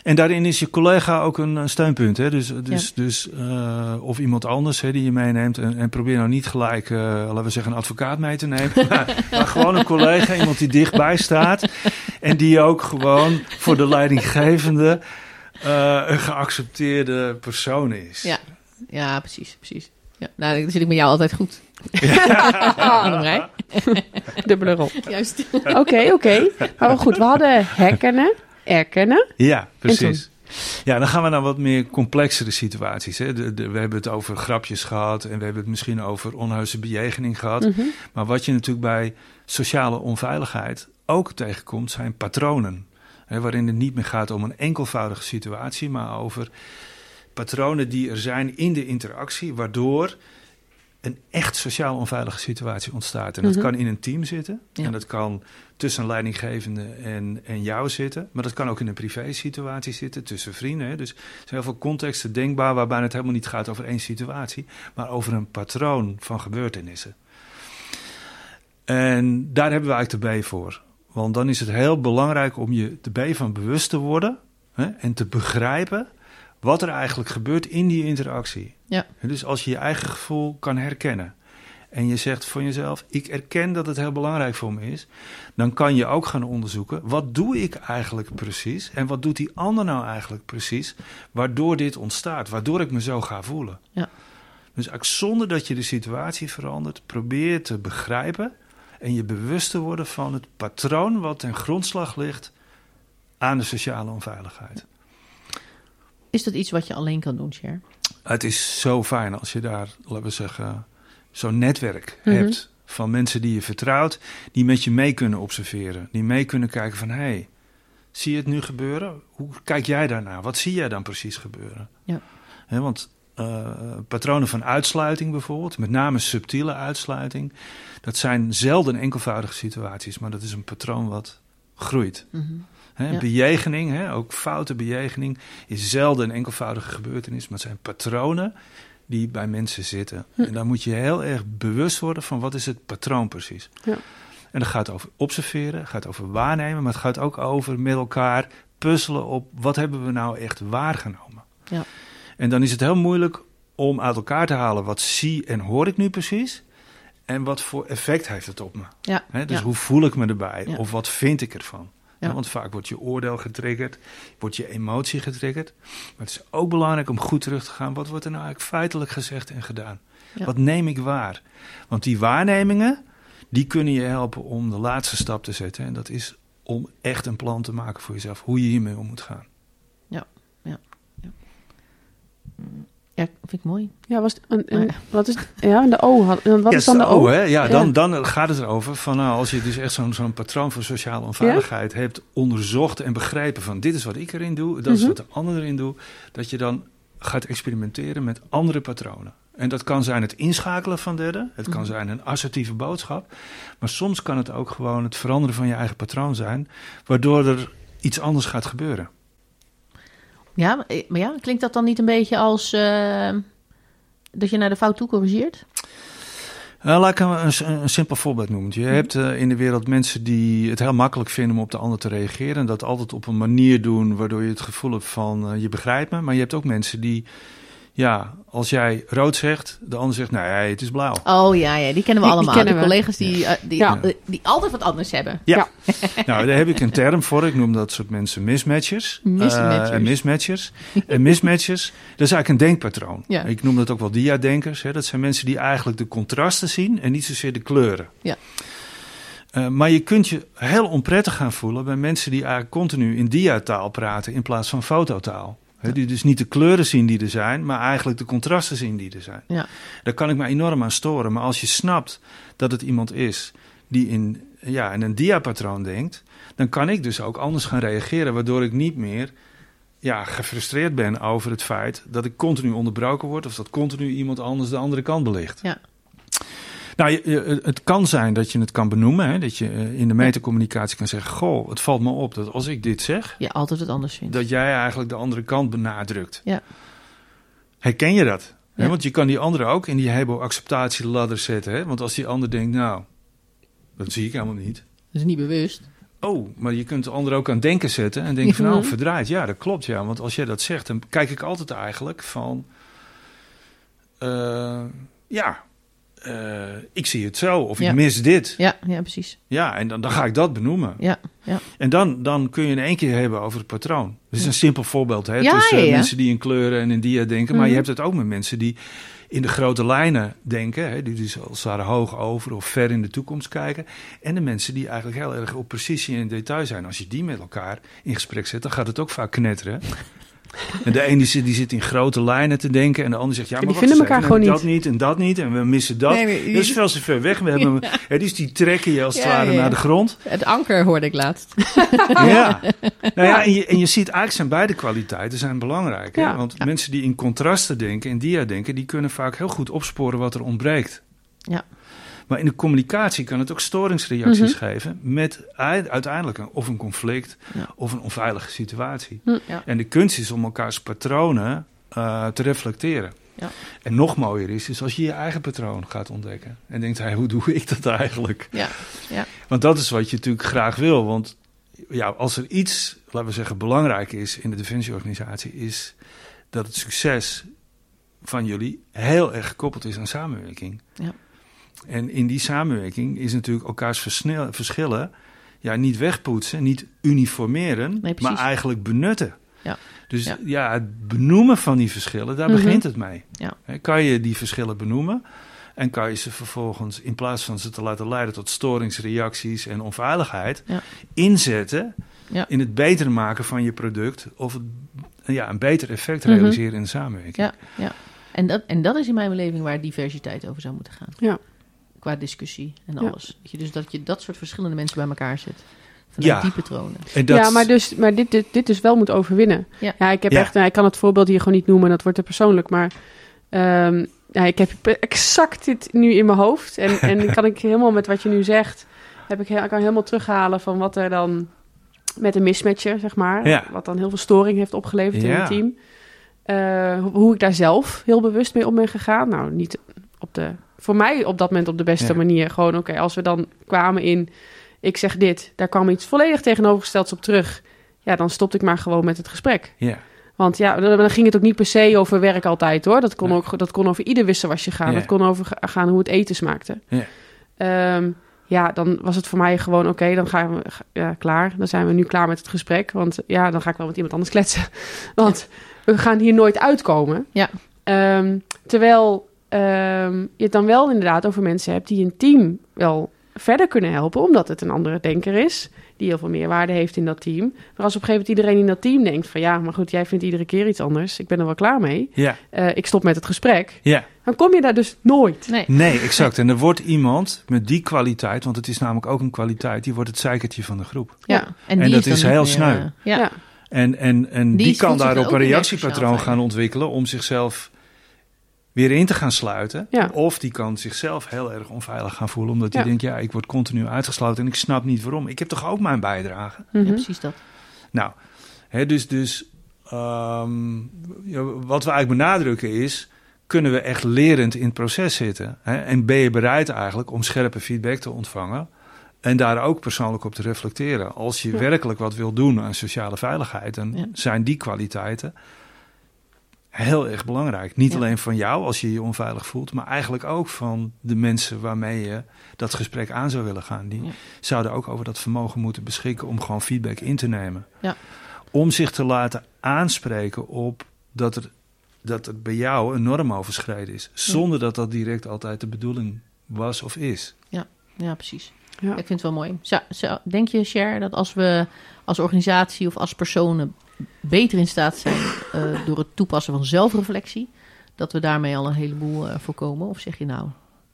Ja. En daarin is je collega ook een, steunpunt. Hè? Dus, dus, Ja. dus, eh, of iemand anders hè, die je meeneemt. En, en probeer nou niet gelijk, eh, laten we zeggen, een advocaat mee te nemen. maar, maar gewoon een collega, iemand die dichtbij staat. En die ook gewoon voor de leidinggevende eh, een geaccepteerde persoon is. Ja. ja, precies, precies. Ja. Nou, dan zit ik met jou altijd goed. Annemarij. Dubbele rol. Juist. Oké, oké. Maar goed, we hadden herkennen, erkennen. Ja, precies. Ja, dan gaan we naar wat meer complexere situaties. Hè. De, de- we hebben het over grapjes gehad en we hebben het misschien over onheuse bejegening gehad. Mhm. Maar wat je natuurlijk bij sociale onveiligheid ook tegenkomt, zijn patronen. Hè, waarin het niet meer gaat om een enkelvoudige situatie, maar over patronen die er zijn in de interactie, waardoor een echt sociaal onveilige situatie ontstaat. En dat Mhm. kan in een team zitten. Ja. En dat kan tussen een leidinggevende en, en jou zitten. Maar dat kan ook in een privé-situatie zitten, tussen vrienden. Hè. Dus er zijn heel veel contexten denkbaar waarbij het helemaal niet gaat over één situatie, maar over een patroon van gebeurtenissen. En daar hebben we eigenlijk de B voor. Want dan is het heel belangrijk om je de B van bewust te worden hè, en te begrijpen wat er eigenlijk gebeurt in die interactie. Ja. Dus als je je eigen gevoel kan herkennen en je zegt van jezelf: Ik erken dat het heel belangrijk voor me is, dan kan je ook gaan onderzoeken: wat doe ik eigenlijk precies en wat doet die ander nou eigenlijk precies, waardoor dit ontstaat, waardoor ik me zo ga voelen. Ja. Dus eigenlijk zonder dat je de situatie verandert, probeer te begrijpen en je bewust te worden van het patroon wat ten grondslag ligt aan de sociale onveiligheid. Is dat iets wat je alleen kan doen, Cher? Het is zo fijn als je daar, laten we zeggen, zo'n netwerk Mhm. hebt van mensen die je vertrouwt, die met je mee kunnen observeren, die mee kunnen kijken van hé, hey, zie je het nu gebeuren? Hoe kijk jij daarnaar? Wat zie jij dan precies gebeuren? Ja. Want eh, patronen van uitsluiting bijvoorbeeld, met name subtiele uitsluiting, dat zijn zelden enkelvoudige situaties, maar dat is een patroon wat groeit. Mhm. Hè, Ja. Bejegening, hè, ook foute bejegening, is zelden een enkelvoudige gebeurtenis, maar het zijn patronen die bij mensen zitten. Hm. En daar moet je heel erg bewust worden van wat is het patroon precies. Ja. En dat gaat over observeren, het gaat over waarnemen, maar het gaat ook over met elkaar puzzelen op wat hebben we nou echt waargenomen. Ja. En dan is het heel moeilijk om uit elkaar te halen wat zie en hoor ik nu precies. En wat voor effect heeft het op me? Ja, dus ja. hoe voel ik me erbij? Ja. Of wat vind ik ervan? Ja. Ja, want vaak wordt je oordeel getriggerd, wordt je emotie getriggerd. Maar het is ook belangrijk om goed terug te gaan. Wat wordt er nou eigenlijk feitelijk gezegd en gedaan? Ja. Wat neem ik waar? Want die waarnemingen, die kunnen je helpen om de laatste stap te zetten. En dat is om echt een plan te maken voor jezelf. Hoe je hiermee om moet gaan. Ja, vind ik mooi. Ja, was het een, een- Maar- wat is ja, de O had. Wat Ja, is dan de O? hè? Ja, Ja. Dan, dan gaat het erover van nou, als je dus echt zo'n zo'n patroon van sociale onveiligheid hebt onderzocht en begrepen van dit is wat ik erin doe, dat is Mhm. wat de ander erin doet, dat je dan gaat experimenteren met andere patronen. En dat kan zijn het inschakelen van derden, het kan Mhm. zijn een assertieve boodschap, maar soms kan het ook gewoon het veranderen van je eigen patroon zijn, waardoor er iets anders gaat gebeuren. Ja, maar, eh, ja, klinkt dat dan niet een beetje als eh, dat je naar de fout toe corrigeert? Nou, laat ik een, een, een simpel voorbeeld noemen. Mhm. Je hebt eh, in de wereld mensen die het heel makkelijk vinden om op de ander te reageren. En dat altijd op een manier doen waardoor je het gevoel hebt van eh, je begrijpt me. Maar je hebt ook mensen die, ja, als jij rood zegt, de ander zegt nee, het is blauw. Oh ja, ja die kennen we Die- die allemaal. kennen de we. collega's die, eh, die, Ja. eh, die altijd wat anders hebben. Ja. nou, daar heb ik een term voor. Ik noem dat soort mensen mismatchers. Mismatchers. Eh, mismatchers. en mismatchers, dat is eigenlijk een denkpatroon. Ja. Ik noem dat ook wel diadenkers. Hè. Dat zijn mensen die eigenlijk de contrasten zien en niet zozeer de kleuren. Ja. Eh, maar je kunt je heel onprettig gaan voelen bij mensen die eigenlijk continu in diataal praten in plaats van fototaal. Die dus niet de kleuren zien die er zijn, maar eigenlijk de contrasten zien die er zijn. Ja. Daar kan ik me enorm aan storen. Maar als je snapt dat het iemand is die in, ja, in een diapatroon denkt, dan kan ik dus ook anders gaan reageren, waardoor ik niet meer ja, gefrustreerd ben over het feit dat ik continu onderbroken word of dat continu iemand anders de andere kant belicht. Ja. Nou, het kan zijn dat je het kan benoemen, hè, dat je eh, in de metacommunicatie kan zeggen: Goh, het valt me op dat als ik dit zeg, Je altijd het anders vindt. dat jij eigenlijk de andere kant benadrukt. Ja. Herken je dat? Hè. Want je kan die andere ook in die hebo-acceptatieladder zetten. Hè? Want als die ander denkt, nou, dat zie ik helemaal niet. Dat is niet bewust. Oh, maar je kunt de ander ook aan denken zetten en denken van, Mhm. nou, verdraaid. Ja, dat klopt, ja. Want als jij dat zegt, dan kijk ik altijd eigenlijk van, eh, ja, eh, ik zie het zo of Ja. ik mis dit. Ja, ja precies. Ja, en dan, dan ga ik dat benoemen. Ja, ja. En dan, dan kun je in één keer hebben over het patroon. Dat is een simpel voorbeeld. Hè? Ja, Tussen ja, ja. mensen die in kleuren en in dia denken. Maar Mhm. je hebt het ook met mensen die in de grote lijnen denken. Hè? Die dus als ware hoog over of ver in de toekomst kijken. En de mensen die eigenlijk heel erg op precisie en detail zijn. Als je die met elkaar in gesprek zet, dan gaat het ook vaak knetteren. En de ene die zit, die zit in grote lijnen te denken. En de ander zegt, ja, maar die vinden elkaar gewoon Dat niet en dat niet. En we missen dat. Nee, nee, dat is veel te ver weg. We hebben, hè, dus die trekken je als het Ja, ware ja, naar de grond. Het anker hoorde ik laatst. Ja, nou ja, en je, en je ziet eigenlijk zijn beide kwaliteiten zijn belangrijk. Hè? Ja. Want Ja. mensen die in contrasten denken, in dia denken, die kunnen vaak heel goed opsporen wat er ontbreekt. Ja. Maar in de communicatie kan het ook storingsreacties Mhm. geven met uiteindelijk een, of een conflict Ja. of een onveilige situatie. Ja. En de kunst is om elkaars patronen eh, te reflecteren. Ja. En nog mooier is, is als je je eigen patroon gaat ontdekken. En denkt, hey, hoe doe ik dat eigenlijk? Ja, ja. Want dat is wat je natuurlijk graag wil. Want ja, als er iets, laten we zeggen, belangrijk is in de defensieorganisatie, is dat het succes van jullie heel erg gekoppeld is aan samenwerking. Ja. En in die samenwerking is natuurlijk elkaars versnel- verschillen ja, niet wegpoetsen, niet uniformeren, Nee, maar eigenlijk benutten. Ja. Dus Ja. ja. het benoemen van die verschillen, daar Mhm. begint het mee. Ja. Kan je die verschillen benoemen en kan je ze vervolgens, in plaats van ze te laten leiden tot storingsreacties en onveiligheid, Ja. inzetten Ja. in het beter maken van je product of het, ja, een beter effect Mhm. realiseren in de samenwerking. Ja, ja. En, dat, en dat is in mijn beleving waar diversiteit over zou moeten gaan. Ja. Qua discussie en alles. Dus dat je dat soort verschillende mensen bij elkaar zet. Vanuit Ja. die patronen. En dat, Ja, maar, dus, maar dit, dit, dit dus wel moet overwinnen. Ja. ik heb Ja. echt, nou, ik kan het voorbeeld hier gewoon niet noemen, dat wordt te persoonlijk. Maar ehm, ja, ik heb exact dit nu in mijn hoofd. En, en kan ik helemaal met wat je nu zegt, heb ik, heel- kan helemaal terughalen van wat er dan met een mismatcher, zeg maar. Ja. Wat dan heel veel storing heeft opgeleverd in het team. Eh, hoe- hoe ik daar zelf heel bewust mee om ben gegaan. Nou, niet op de, voor mij op dat moment op de beste Ja. manier. Gewoon, oké, als we dan kwamen in, ik zeg dit, daar kwam iets volledig tegenovergestelds op terug. Ja, dan stopte ik maar gewoon met het gesprek. ja. Want ja, dan, ging het ook niet per se over werk altijd hoor. Dat kon, ook, dat kon over ieder wisselwasje gaan. Ja. Dat kon over ga- gaan hoe het eten smaakte. Ja. Ehm, ja, dan was het voor mij gewoon oké, dan gaan we ja, klaar. Dan zijn we nu klaar met het gesprek. Want ja, dan ga ik wel met iemand anders kletsen. Want we gaan hier nooit uitkomen. Ja. Ehm, terwijl ehm, je het dan wel inderdaad over mensen hebt die een team wel verder kunnen helpen, omdat het een andere denker is, die heel veel meerwaarde heeft in dat team. Maar als op een gegeven moment iedereen in dat team denkt van ja, maar goed, jij vindt iedere keer iets anders, ik ben er wel klaar mee, Ja, Eh, ik stop met het gesprek, ja. dan kom je daar dus nooit. Nee. Nee, exact. En er wordt iemand met die kwaliteit, want het is namelijk ook een kwaliteit, die wordt het zeikertje van de groep. Ja. En, En dat is heel meer, sneu. eh, ja. Ja. En, en, en Die die, kan daarop ook een reactiepatroon gaan ontwikkelen om zichzelf weer in te gaan sluiten. Ja. Of die kan zichzelf heel erg onveilig gaan voelen, omdat hij Ja. denkt, ja, ik word continu uitgesloten en ik snap niet waarom. Ik heb toch ook mijn bijdrage? Mhm. Ja, precies dat. Nou, hè, dus, dus ehm, ja, wat we eigenlijk benadrukken is, kunnen we echt lerend in het proces zitten? Hè? En ben je bereid eigenlijk om scherpe feedback te ontvangen en daar ook persoonlijk op te reflecteren? Als je Ja. werkelijk wat wil doen aan sociale veiligheid, dan Ja. zijn die kwaliteiten heel erg belangrijk. Niet Ja. alleen van jou als je je onveilig voelt, maar eigenlijk ook van de mensen waarmee je dat gesprek aan zou willen gaan. Die Ja. zouden ook over dat vermogen moeten beschikken om gewoon feedback in te nemen. Ja. Om zich te laten aanspreken op dat er, dat er bij jou een norm overschreden is. Zonder dat dat direct altijd de bedoeling was of is. Ja, precies. Ja. Ik vind het wel mooi. Denk je, Cher, dat als we als organisatie of als personen beter in staat zijn eh, door het toepassen van zelfreflectie, dat we daarmee al een heleboel eh, voorkomen? Of zeg je nou?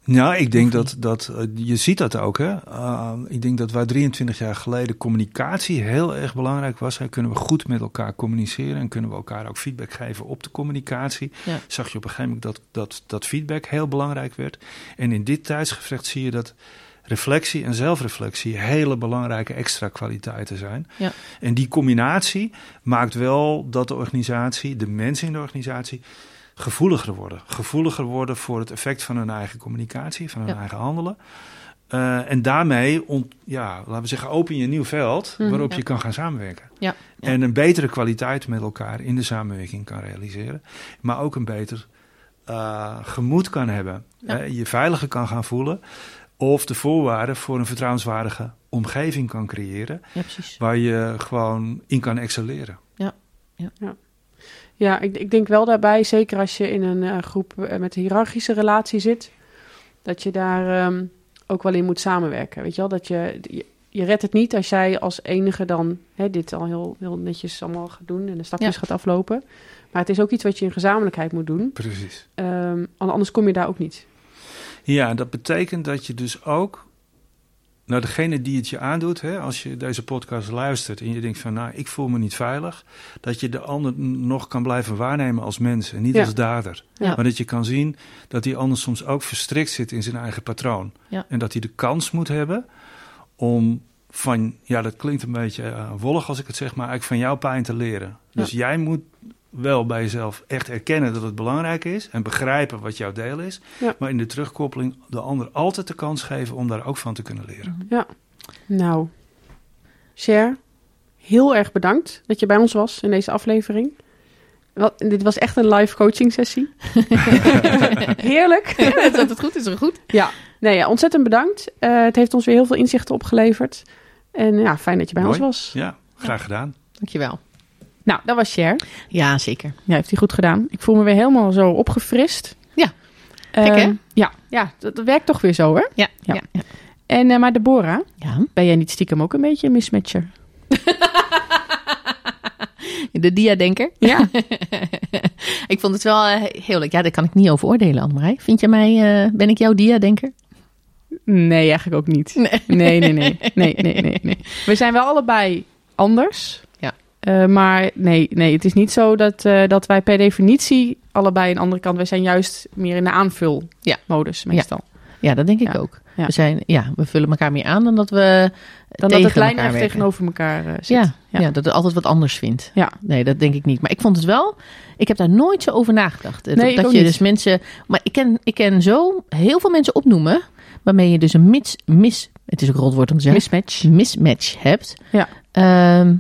Nou, ik denk dat, dat eh, je ziet dat ook. Hè? Uh, ik denk dat waar 23 jaar geleden communicatie heel erg belangrijk was. Hè? Kunnen we goed met elkaar communiceren en kunnen we elkaar ook feedback geven op de communicatie. Ja. Zag je op een gegeven moment dat, dat, dat feedback heel belangrijk werd. En in dit tijdsgevricht zie je dat reflectie en zelfreflectie hele belangrijke extra kwaliteiten zijn. Ja. En die combinatie maakt wel dat de organisatie, de mensen in de organisatie, gevoeliger worden. Gevoeliger worden voor het effect van hun eigen communicatie, van hun Ja. eigen handelen. Eh, en daarmee, ont, ja, laten we zeggen, open je een nieuw veld Mhm. waarop Ja. je kan gaan samenwerken. Ja. Ja. En een betere kwaliteit met elkaar in de samenwerking kan realiseren. Maar ook een beter eh, gemoed kan hebben. Eh, je veiliger kan gaan voelen. Of de voorwaarden voor een vertrouwenswaardige omgeving kan creëren. Ja. Waar je gewoon in kan excelleren. Ja, ik, ik denk wel daarbij, zeker als je in een eh, groep eh, met een hiërarchische relatie zit, dat je daar ehm, ook wel in moet samenwerken. Weet je wel, dat je, je, je redt het niet als jij als enige dan hè, dit al heel, heel netjes allemaal gaat doen en de stapjes Ja. gaat aflopen. Maar het is ook iets wat je in gezamenlijkheid moet doen. Precies. Ehm, anders kom je daar ook niet. Ja, dat betekent dat je dus ook naar degene die het je aandoet, hè, als je deze podcast luistert en je denkt van, nou, ik voel me niet veilig, dat je de ander nog kan blijven waarnemen als mens en niet Ja. als dader. Ja. Maar dat je kan zien dat die ander soms ook verstrikt zit in zijn eigen patroon. Ja. En dat hij de kans moet hebben om van, ja, dat klinkt een beetje eh, wollig als ik het zeg, maar eigenlijk van jouw pijn te leren. Dus jij moet wel bij jezelf echt erkennen dat het belangrijk is en begrijpen wat jouw deel is. Ja. Maar in de terugkoppeling de ander altijd de kans geven om daar ook van te kunnen leren. Nou, Cher, heel erg bedankt dat je bij ons was in deze aflevering. Wat, dit was echt een live coaching sessie. Heerlijk. dat het goed is, er goed. Ja, nee, ja, ontzettend bedankt. Eh, het heeft ons weer heel veel inzichten opgeleverd. En ja, fijn dat je bij Mooi. ons was. Ja, graag gedaan. Dankjewel. Nou, dat was Cher. Ja, zeker. Ja, heeft hij goed gedaan. Ik voel me weer helemaal zo opgefrist. Ja. Gek, hè? Ja, ja dat, dat werkt toch weer zo, hè? Ja, Ja. ja. ja. En, eh, maar Deborah, ja. ben jij niet stiekem ook een beetje een mismatcher? De dia-denker. Ja. ik vond het wel eh, heel leuk. Ja, daar kan ik niet over oordelen, Annemarij. Vind je mij, eh, ben ik jouw dia-denker? nee, eigenlijk ook niet. Nee. Nee, nee, nee. nee, nee, nee, nee. We zijn wel allebei anders. Ja. Eh, maar nee, nee, het is niet zo dat, eh, dat wij per definitie allebei een andere kant... Wij zijn juist meer in de aanvulmodus Ja. meestal. Ja, dat denk ik Ja. ook. Ja. We, zijn, ja, we vullen elkaar meer aan dan dat we Dan dat het werken. tegenover elkaar eh, zit. Ja, Ja. ja. dat het altijd wat anders vindt. Ja. Nee, dat denk ik niet. Maar ik vond het wel... Ik heb daar nooit zo over nagedacht. Nee, dat je niet. dus mensen... Maar ik ken, ik ken zo heel veel mensen opnoemen... waarmee je dus een mis... mis het is een rotwoord om te zeggen... Mismatch. mismatch hebt. Ja. Ehm,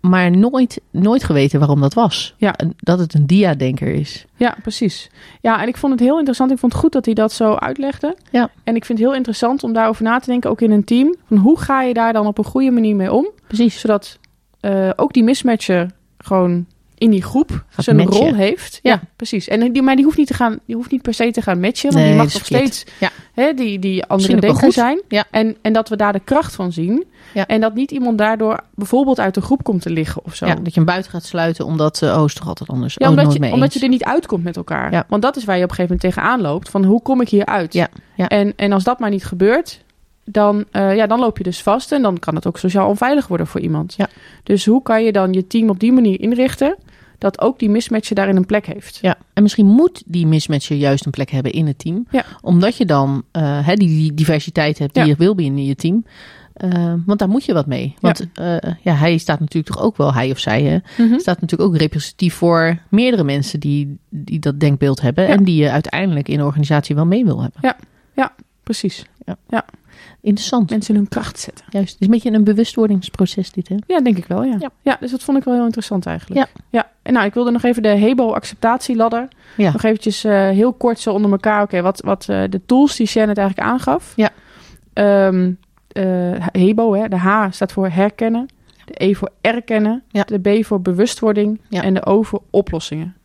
maar nooit, nooit geweten waarom dat was. Ja. Dat het een dia-denker is. Ja, precies. Ja, en ik vond het heel interessant. Ik vond het goed dat hij dat zo uitlegde. Ja. En ik vind het heel interessant om daarover na te denken, ook in een team. Van hoe ga je daar dan op een goede manier mee om? Precies. Zodat eh, ook die mismatcher gewoon in die groep Gaat zijn matchen. rol heeft. Ja, Ja. precies. En die, maar die hoeft niet te gaan, die hoeft niet per se te gaan matchen, want Nee, die mag nog verkeerd. steeds Ja. hè, die, die andere goed. zijn. Ja. En, en dat we daar de kracht van zien. En dat niet iemand daardoor bijvoorbeeld uit de groep komt te liggen of zo. Dat je hem buiten gaat sluiten omdat, eh, oh, is toch altijd anders. Ja, oh, omdat, je, omdat je er niet uitkomt met elkaar. Want dat is waar je op een gegeven moment tegenaan loopt. Van hoe kom ik hier uit? Ja, ja. En, en als dat maar niet gebeurt, dan, eh, ja, dan loop je dus vast. En dan kan het ook sociaal onveilig worden voor iemand. Ja. Dus hoe kan je dan je team op die manier inrichten... dat ook die mismatcher daarin een plek heeft? Ja, en misschien moet die mismatcher juist een plek hebben in het team. Ja. Omdat je dan eh, die, die diversiteit hebt die Ja. je wil binnen je team. Eh, want daar moet je wat mee. Want ja. ja, hij staat natuurlijk toch ook wel, hij of zij, hè, Mhm. staat natuurlijk ook representatief voor meerdere mensen die, die dat denkbeeld hebben. Ja. En die je uiteindelijk in de organisatie wel mee wil hebben. Precies. Interessant. Mensen hun kracht zetten. Juist. Het is een beetje een bewustwordingsproces dit, hè? Ja, denk ik wel, ja. Ja. ja. dus dat vond ik wel heel interessant eigenlijk. Ja. ja. En nou, ik wilde nog even de Hebo-acceptatieladder. Ja. Nog eventjes eh, heel kort zo onder elkaar. Oké, wat, wat eh, de tools die het eigenlijk aangaf. Ja. Ehm, eh, Hebo, hè, de H staat voor herkennen. De E voor erkennen. Ja. De B voor bewustwording. Ja. En de O voor oplossingen.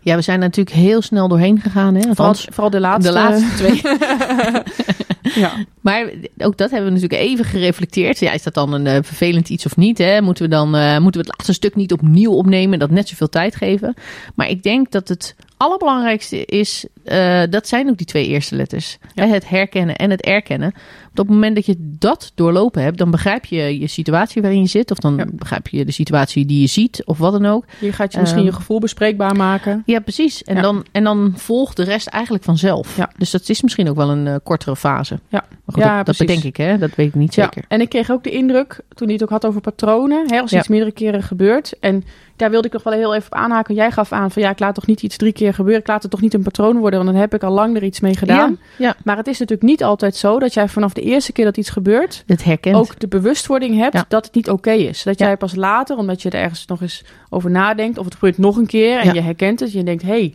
Ja, we zijn natuurlijk heel snel doorheen gegaan, hè? Vooral, vooral de laatste. de laatste twee. ja. Maar ook dat hebben we natuurlijk even gereflecteerd. Ja, is dat dan een eh, vervelend iets of niet? Hè? Moeten, we dan, eh, moeten we het laatste stuk niet opnieuw opnemen en dat net zoveel tijd geven? Maar ik denk dat het allerbelangrijkste is, eh, dat zijn ook die twee eerste letters. Ja. Het herkennen en het erkennen. Op het moment dat je dat doorlopen hebt, dan begrijp je je situatie waarin je zit. Of dan Ja. begrijp je de situatie die je ziet of wat dan ook. Je gaat je misschien Ehm, je gevoel bespreekbaar maken. Ja, precies. En, Ja. Dan, en dan volgt de rest eigenlijk vanzelf. Ja. Dus dat is misschien ook wel een eh, kortere fase. Ja. Maar goed, dat, dat precies. bedenk ik, hè? Dat weet ik niet zeker. Ja, en ik kreeg ook de indruk, toen hij het ook had over patronen, hè, als iets meerdere keren gebeurt. En daar wilde ik nog wel heel even op aanhaken. Jij gaf aan van ja, ik laat toch niet iets drie keer gebeuren. Ik laat het toch niet een patroon worden, want dan heb ik al lang er iets mee gedaan. Ja, ja. Maar het is natuurlijk niet altijd zo dat jij vanaf de eerste keer dat iets gebeurt, Het herkent. ook de bewustwording hebt Ja. dat het niet oké is. Dat jij pas later, omdat je er ergens nog eens over nadenkt, of het gebeurt nog een keer en je herkent het, je denkt, hé, hey,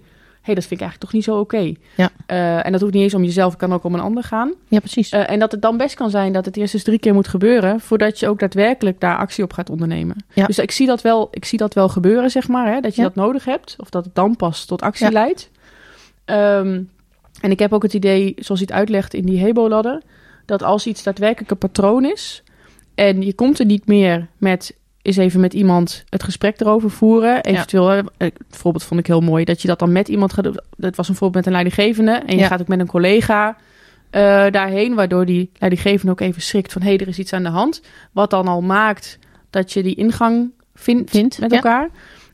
hey, dat vind ik eigenlijk toch niet zo oké. Ja. Eh, en dat hoeft niet eens om jezelf, het kan ook om een ander gaan. Ja, precies. Eh, en dat het dan best kan zijn dat het eerst eens drie keer moet gebeuren... voordat je ook daadwerkelijk daar actie op gaat ondernemen. Ja. Dus ik zie, dat wel, ik zie dat wel gebeuren, zeg maar. Hè, dat je Ja. dat nodig hebt. Of dat het dan pas tot actie Ja. leidt. Ehm, en ik heb ook het idee, zoals hij het uitlegt in die Hebo-ladder... dat als iets daadwerkelijk een patroon is... en je komt er niet meer met eens even met iemand het gesprek erover voeren. Eventueel, het voorbeeld vond ik heel mooi, dat je dat dan met iemand gaat doen. Dat was een voorbeeld met een leidinggevende. En je Ja. gaat ook met een collega eh, daarheen, waardoor die leidinggevende ook even schrikt van hé, er is iets aan de hand. Wat dan al maakt dat je die ingang vindt, Vindt, met ja. elkaar.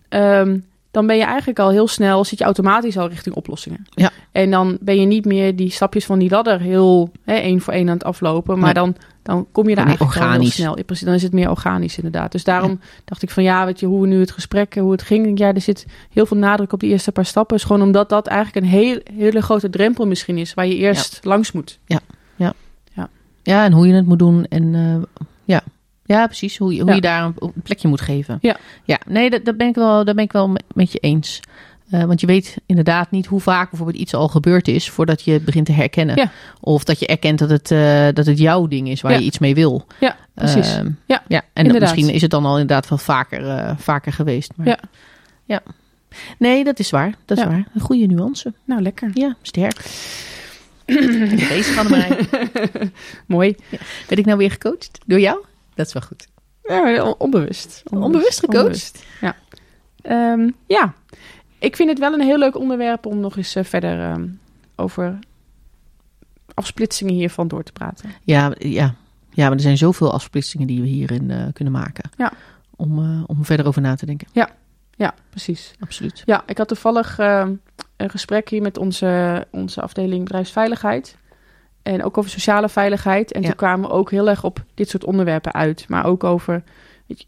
Ehm, dan ben je eigenlijk al heel snel, zit je automatisch al richting oplossingen. Ja. En dan ben je niet meer die stapjes van die ladder heel hè, één voor één aan het aflopen. Maar Nee. dan, dan kom je daar Meer eigenlijk organisch. snel. Ja, precies, dan is het meer organisch inderdaad. Dus daarom dacht ik van ja, weet je, hoe we nu het gesprek, hoe het ging. Ja, er zit heel veel nadruk op die eerste paar stappen. Is gewoon omdat dat eigenlijk een heel, hele grote drempel misschien is. Waar je eerst langs moet. Ja, en hoe je het moet doen. En eh, ja. ja, precies. Hoe je, hoe Ja. je daar een, plekje moet geven. Ja. ja nee, dat, dat ben ik wel, daar ben ik wel met je eens. Eh, want je weet inderdaad niet hoe vaak bijvoorbeeld iets al gebeurd is voordat je het begint te herkennen. Ja. Of dat je erkent dat het, eh, dat het jouw ding is waar Ja. je iets mee wil. Ja, precies. Ehm, Ja, ja. En dat, misschien is het dan al inderdaad wel vaker, eh, vaker geweest. Maar, Ja. ja. Nee, dat is waar. Dat is Ja. waar. Een goede nuance. Nou, lekker. Ja, sterk. Deze van mij. Mooi. Ben ik nou weer gecoacht? Door jou? Dat is wel goed. Ja, on- onbewust. Onbewust gecoacht? Onbewust, Ja. Ehm, ja, ik vind het wel een heel leuk onderwerp om nog eens eh, verder ehm, over afsplitsingen hiervan door te praten. Ja, ja. ja, maar er zijn zoveel afsplitsingen die we hierin eh, kunnen maken. Ja. Om, eh, om verder over na te denken. Ja, precies. Absoluut. Ja, ik had toevallig ehm, een gesprek hier met onze, onze afdeling bedrijfsveiligheid. En ook over sociale veiligheid. En Ja. toen kwamen we ook heel erg op dit soort onderwerpen uit. Maar ook over,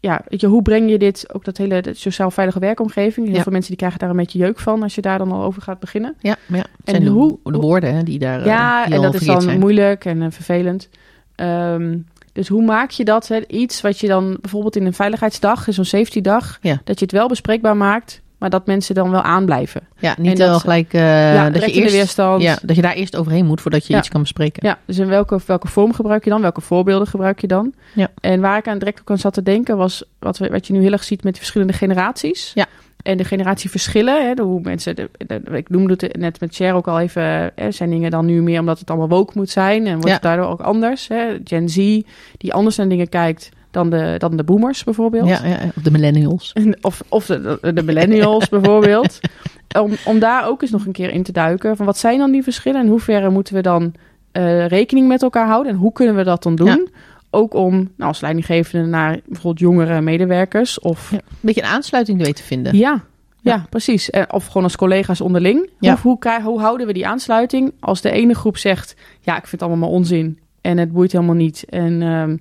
ja, weet je, hoe breng je dit, ook dat hele dat sociaal veilige werkomgeving. Heel Ja. veel mensen die krijgen daar een beetje jeuk van als je daar dan al over gaat beginnen. Ja, maar ja. En de, hoe- de woorden hè, die daar eh, ja, die en dat is dan zijn. moeilijk en eh, vervelend. Ehm, Dus hoe maak je dat? Hè? Iets wat je dan bijvoorbeeld in een veiligheidsdag, zo'n safety dag, Ja. dat je het wel bespreekbaar maakt, maar dat mensen dan wel aanblijven. Ja, niet dat- wel gelijk eh, ja, dat, direct je in de eerst, weerstand. ja, dat je daar eerst overheen moet voordat je Ja. iets kan bespreken. Ja, dus in welke, welke vorm gebruik je dan? Welke voorbeelden gebruik je dan? Ja. En waar ik aan direct ook aan zat te denken was wat, we, wat je nu heel erg ziet met de verschillende generaties. Ja. En de generatieverschillen, hè, de, hoe mensen, de, de- ik noemde het net met Cher ook al even, hè, zijn dingen dan nu meer omdat het allemaal woke moet zijn en wordt het daardoor ook anders. Hè? Gen Z, die anders naar dingen kijkt dan de, dan de boomers bijvoorbeeld. Ja, ja, of de millennials. Of, of de, de, millennials bijvoorbeeld. Om, om daar ook eens nog een keer in te duiken. Van wat zijn dan die verschillen? En in hoeverre moeten we dan eh, rekening met elkaar houden? En hoe kunnen we dat dan doen? Ja. Ook om nou, als leidinggevende naar bijvoorbeeld jongere medewerkers. Of Ja. Een beetje een aansluiting weten te vinden. ja, ja, precies. Of gewoon als collega's onderling. Ja. Hoe, hoe, hoe houden we die aansluiting? Als de ene groep zegt, ja, ik vind het allemaal maar onzin. En het boeit helemaal niet. En ehm,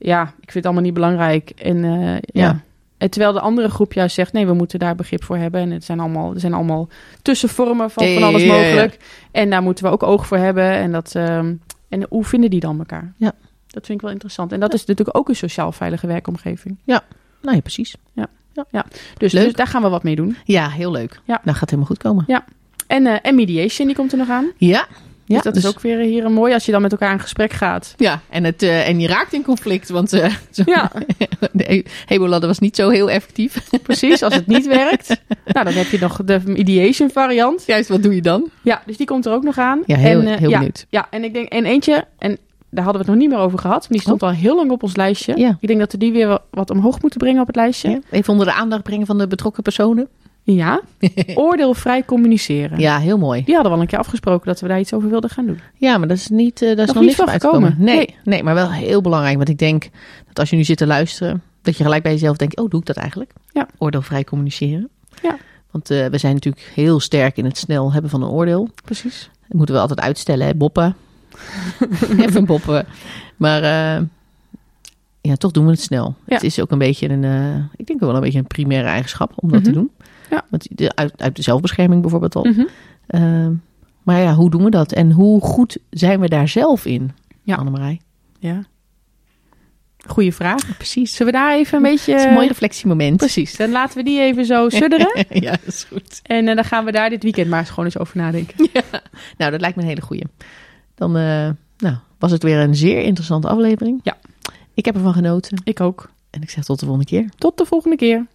ja, ik vind het allemaal niet belangrijk. En eh, ja. Ja. En terwijl de andere groep juist zegt, nee, we moeten daar begrip voor hebben. En het zijn allemaal, er zijn allemaal tussenvormen van, Ja, van ja, alles ja, ja, ja. mogelijk. En daar moeten we ook oog voor hebben. En, dat, ehm, en hoe vinden die dan elkaar? Ja. Dat vind ik wel interessant. En dat is natuurlijk ook een sociaal veilige werkomgeving. Nou ja, precies. Dus, Leuk. dus daar gaan we wat mee doen. Ja, heel leuk. Ja. Nou, gaat helemaal goed komen. En, eh, en mediation, die komt er nog aan. Ja. Ja, dus dat is ook weer hier een mooi als je dan met elkaar in gesprek gaat. Ja, en, het, eh, en je raakt in conflict, want eh, zo- Ja, de Ebola was niet zo heel effectief. precies. Als het niet werkt, nou, dan heb je nog de mediation variant. Juist, wat doe je dan? Ja, dus die komt er ook nog aan. Ja, heel, en, eh, heel ja, benieuwd. Ja, en ik denk, en eentje, en daar hadden we het nog niet meer over gehad, maar die stond al heel lang op ons lijstje. Oh. Ja. Ik denk dat we die weer wa- wat omhoog moeten brengen op het lijstje. Ja, Even onder de aandacht brengen van de betrokken personen. Ja, oordeelvrij communiceren. Ja, heel mooi. Die hadden we al een keer afgesproken dat we daar iets over wilden gaan doen. Ja, maar dat is niet, eh daar is Nog nog, niet niks van uitgekomen. Nee, Nee. nee. maar wel heel belangrijk. Want ik denk dat als je nu zit te luisteren, dat je gelijk bij jezelf denkt, oh, doe ik dat eigenlijk? Ja. Oordeelvrij communiceren. Ja. Want eh, we zijn natuurlijk heel sterk in het snel hebben van een oordeel. Precies. Dat moeten we altijd uitstellen, hè? boppen. Even boppen. Maar eh, ja, toch doen we het snel. Ja. Het is ook een beetje een, ik denk wel een beetje een primaire eigenschap om dat te Mhm. doen. Ja. De, uit, uit de zelfbescherming bijvoorbeeld al. Mhm. Eh, maar ja, hoe doen we dat? En hoe goed zijn we daar zelf in, Ja. Annemarij? Ja. Goeie vraag. Precies. Zullen we daar even een beetje... Het is een mooi reflectiemoment. Precies. Dan laten we die even zo sudderen. ja, dat is goed. En eh, dan gaan we daar dit weekend maar eens gewoon eens over nadenken. Nou, dat lijkt me een hele goeie. Dan eh, nou, was het weer een zeer interessante aflevering. Ja. Ik heb ervan genoten. Ik ook. En ik zeg tot de volgende keer. Tot de volgende keer.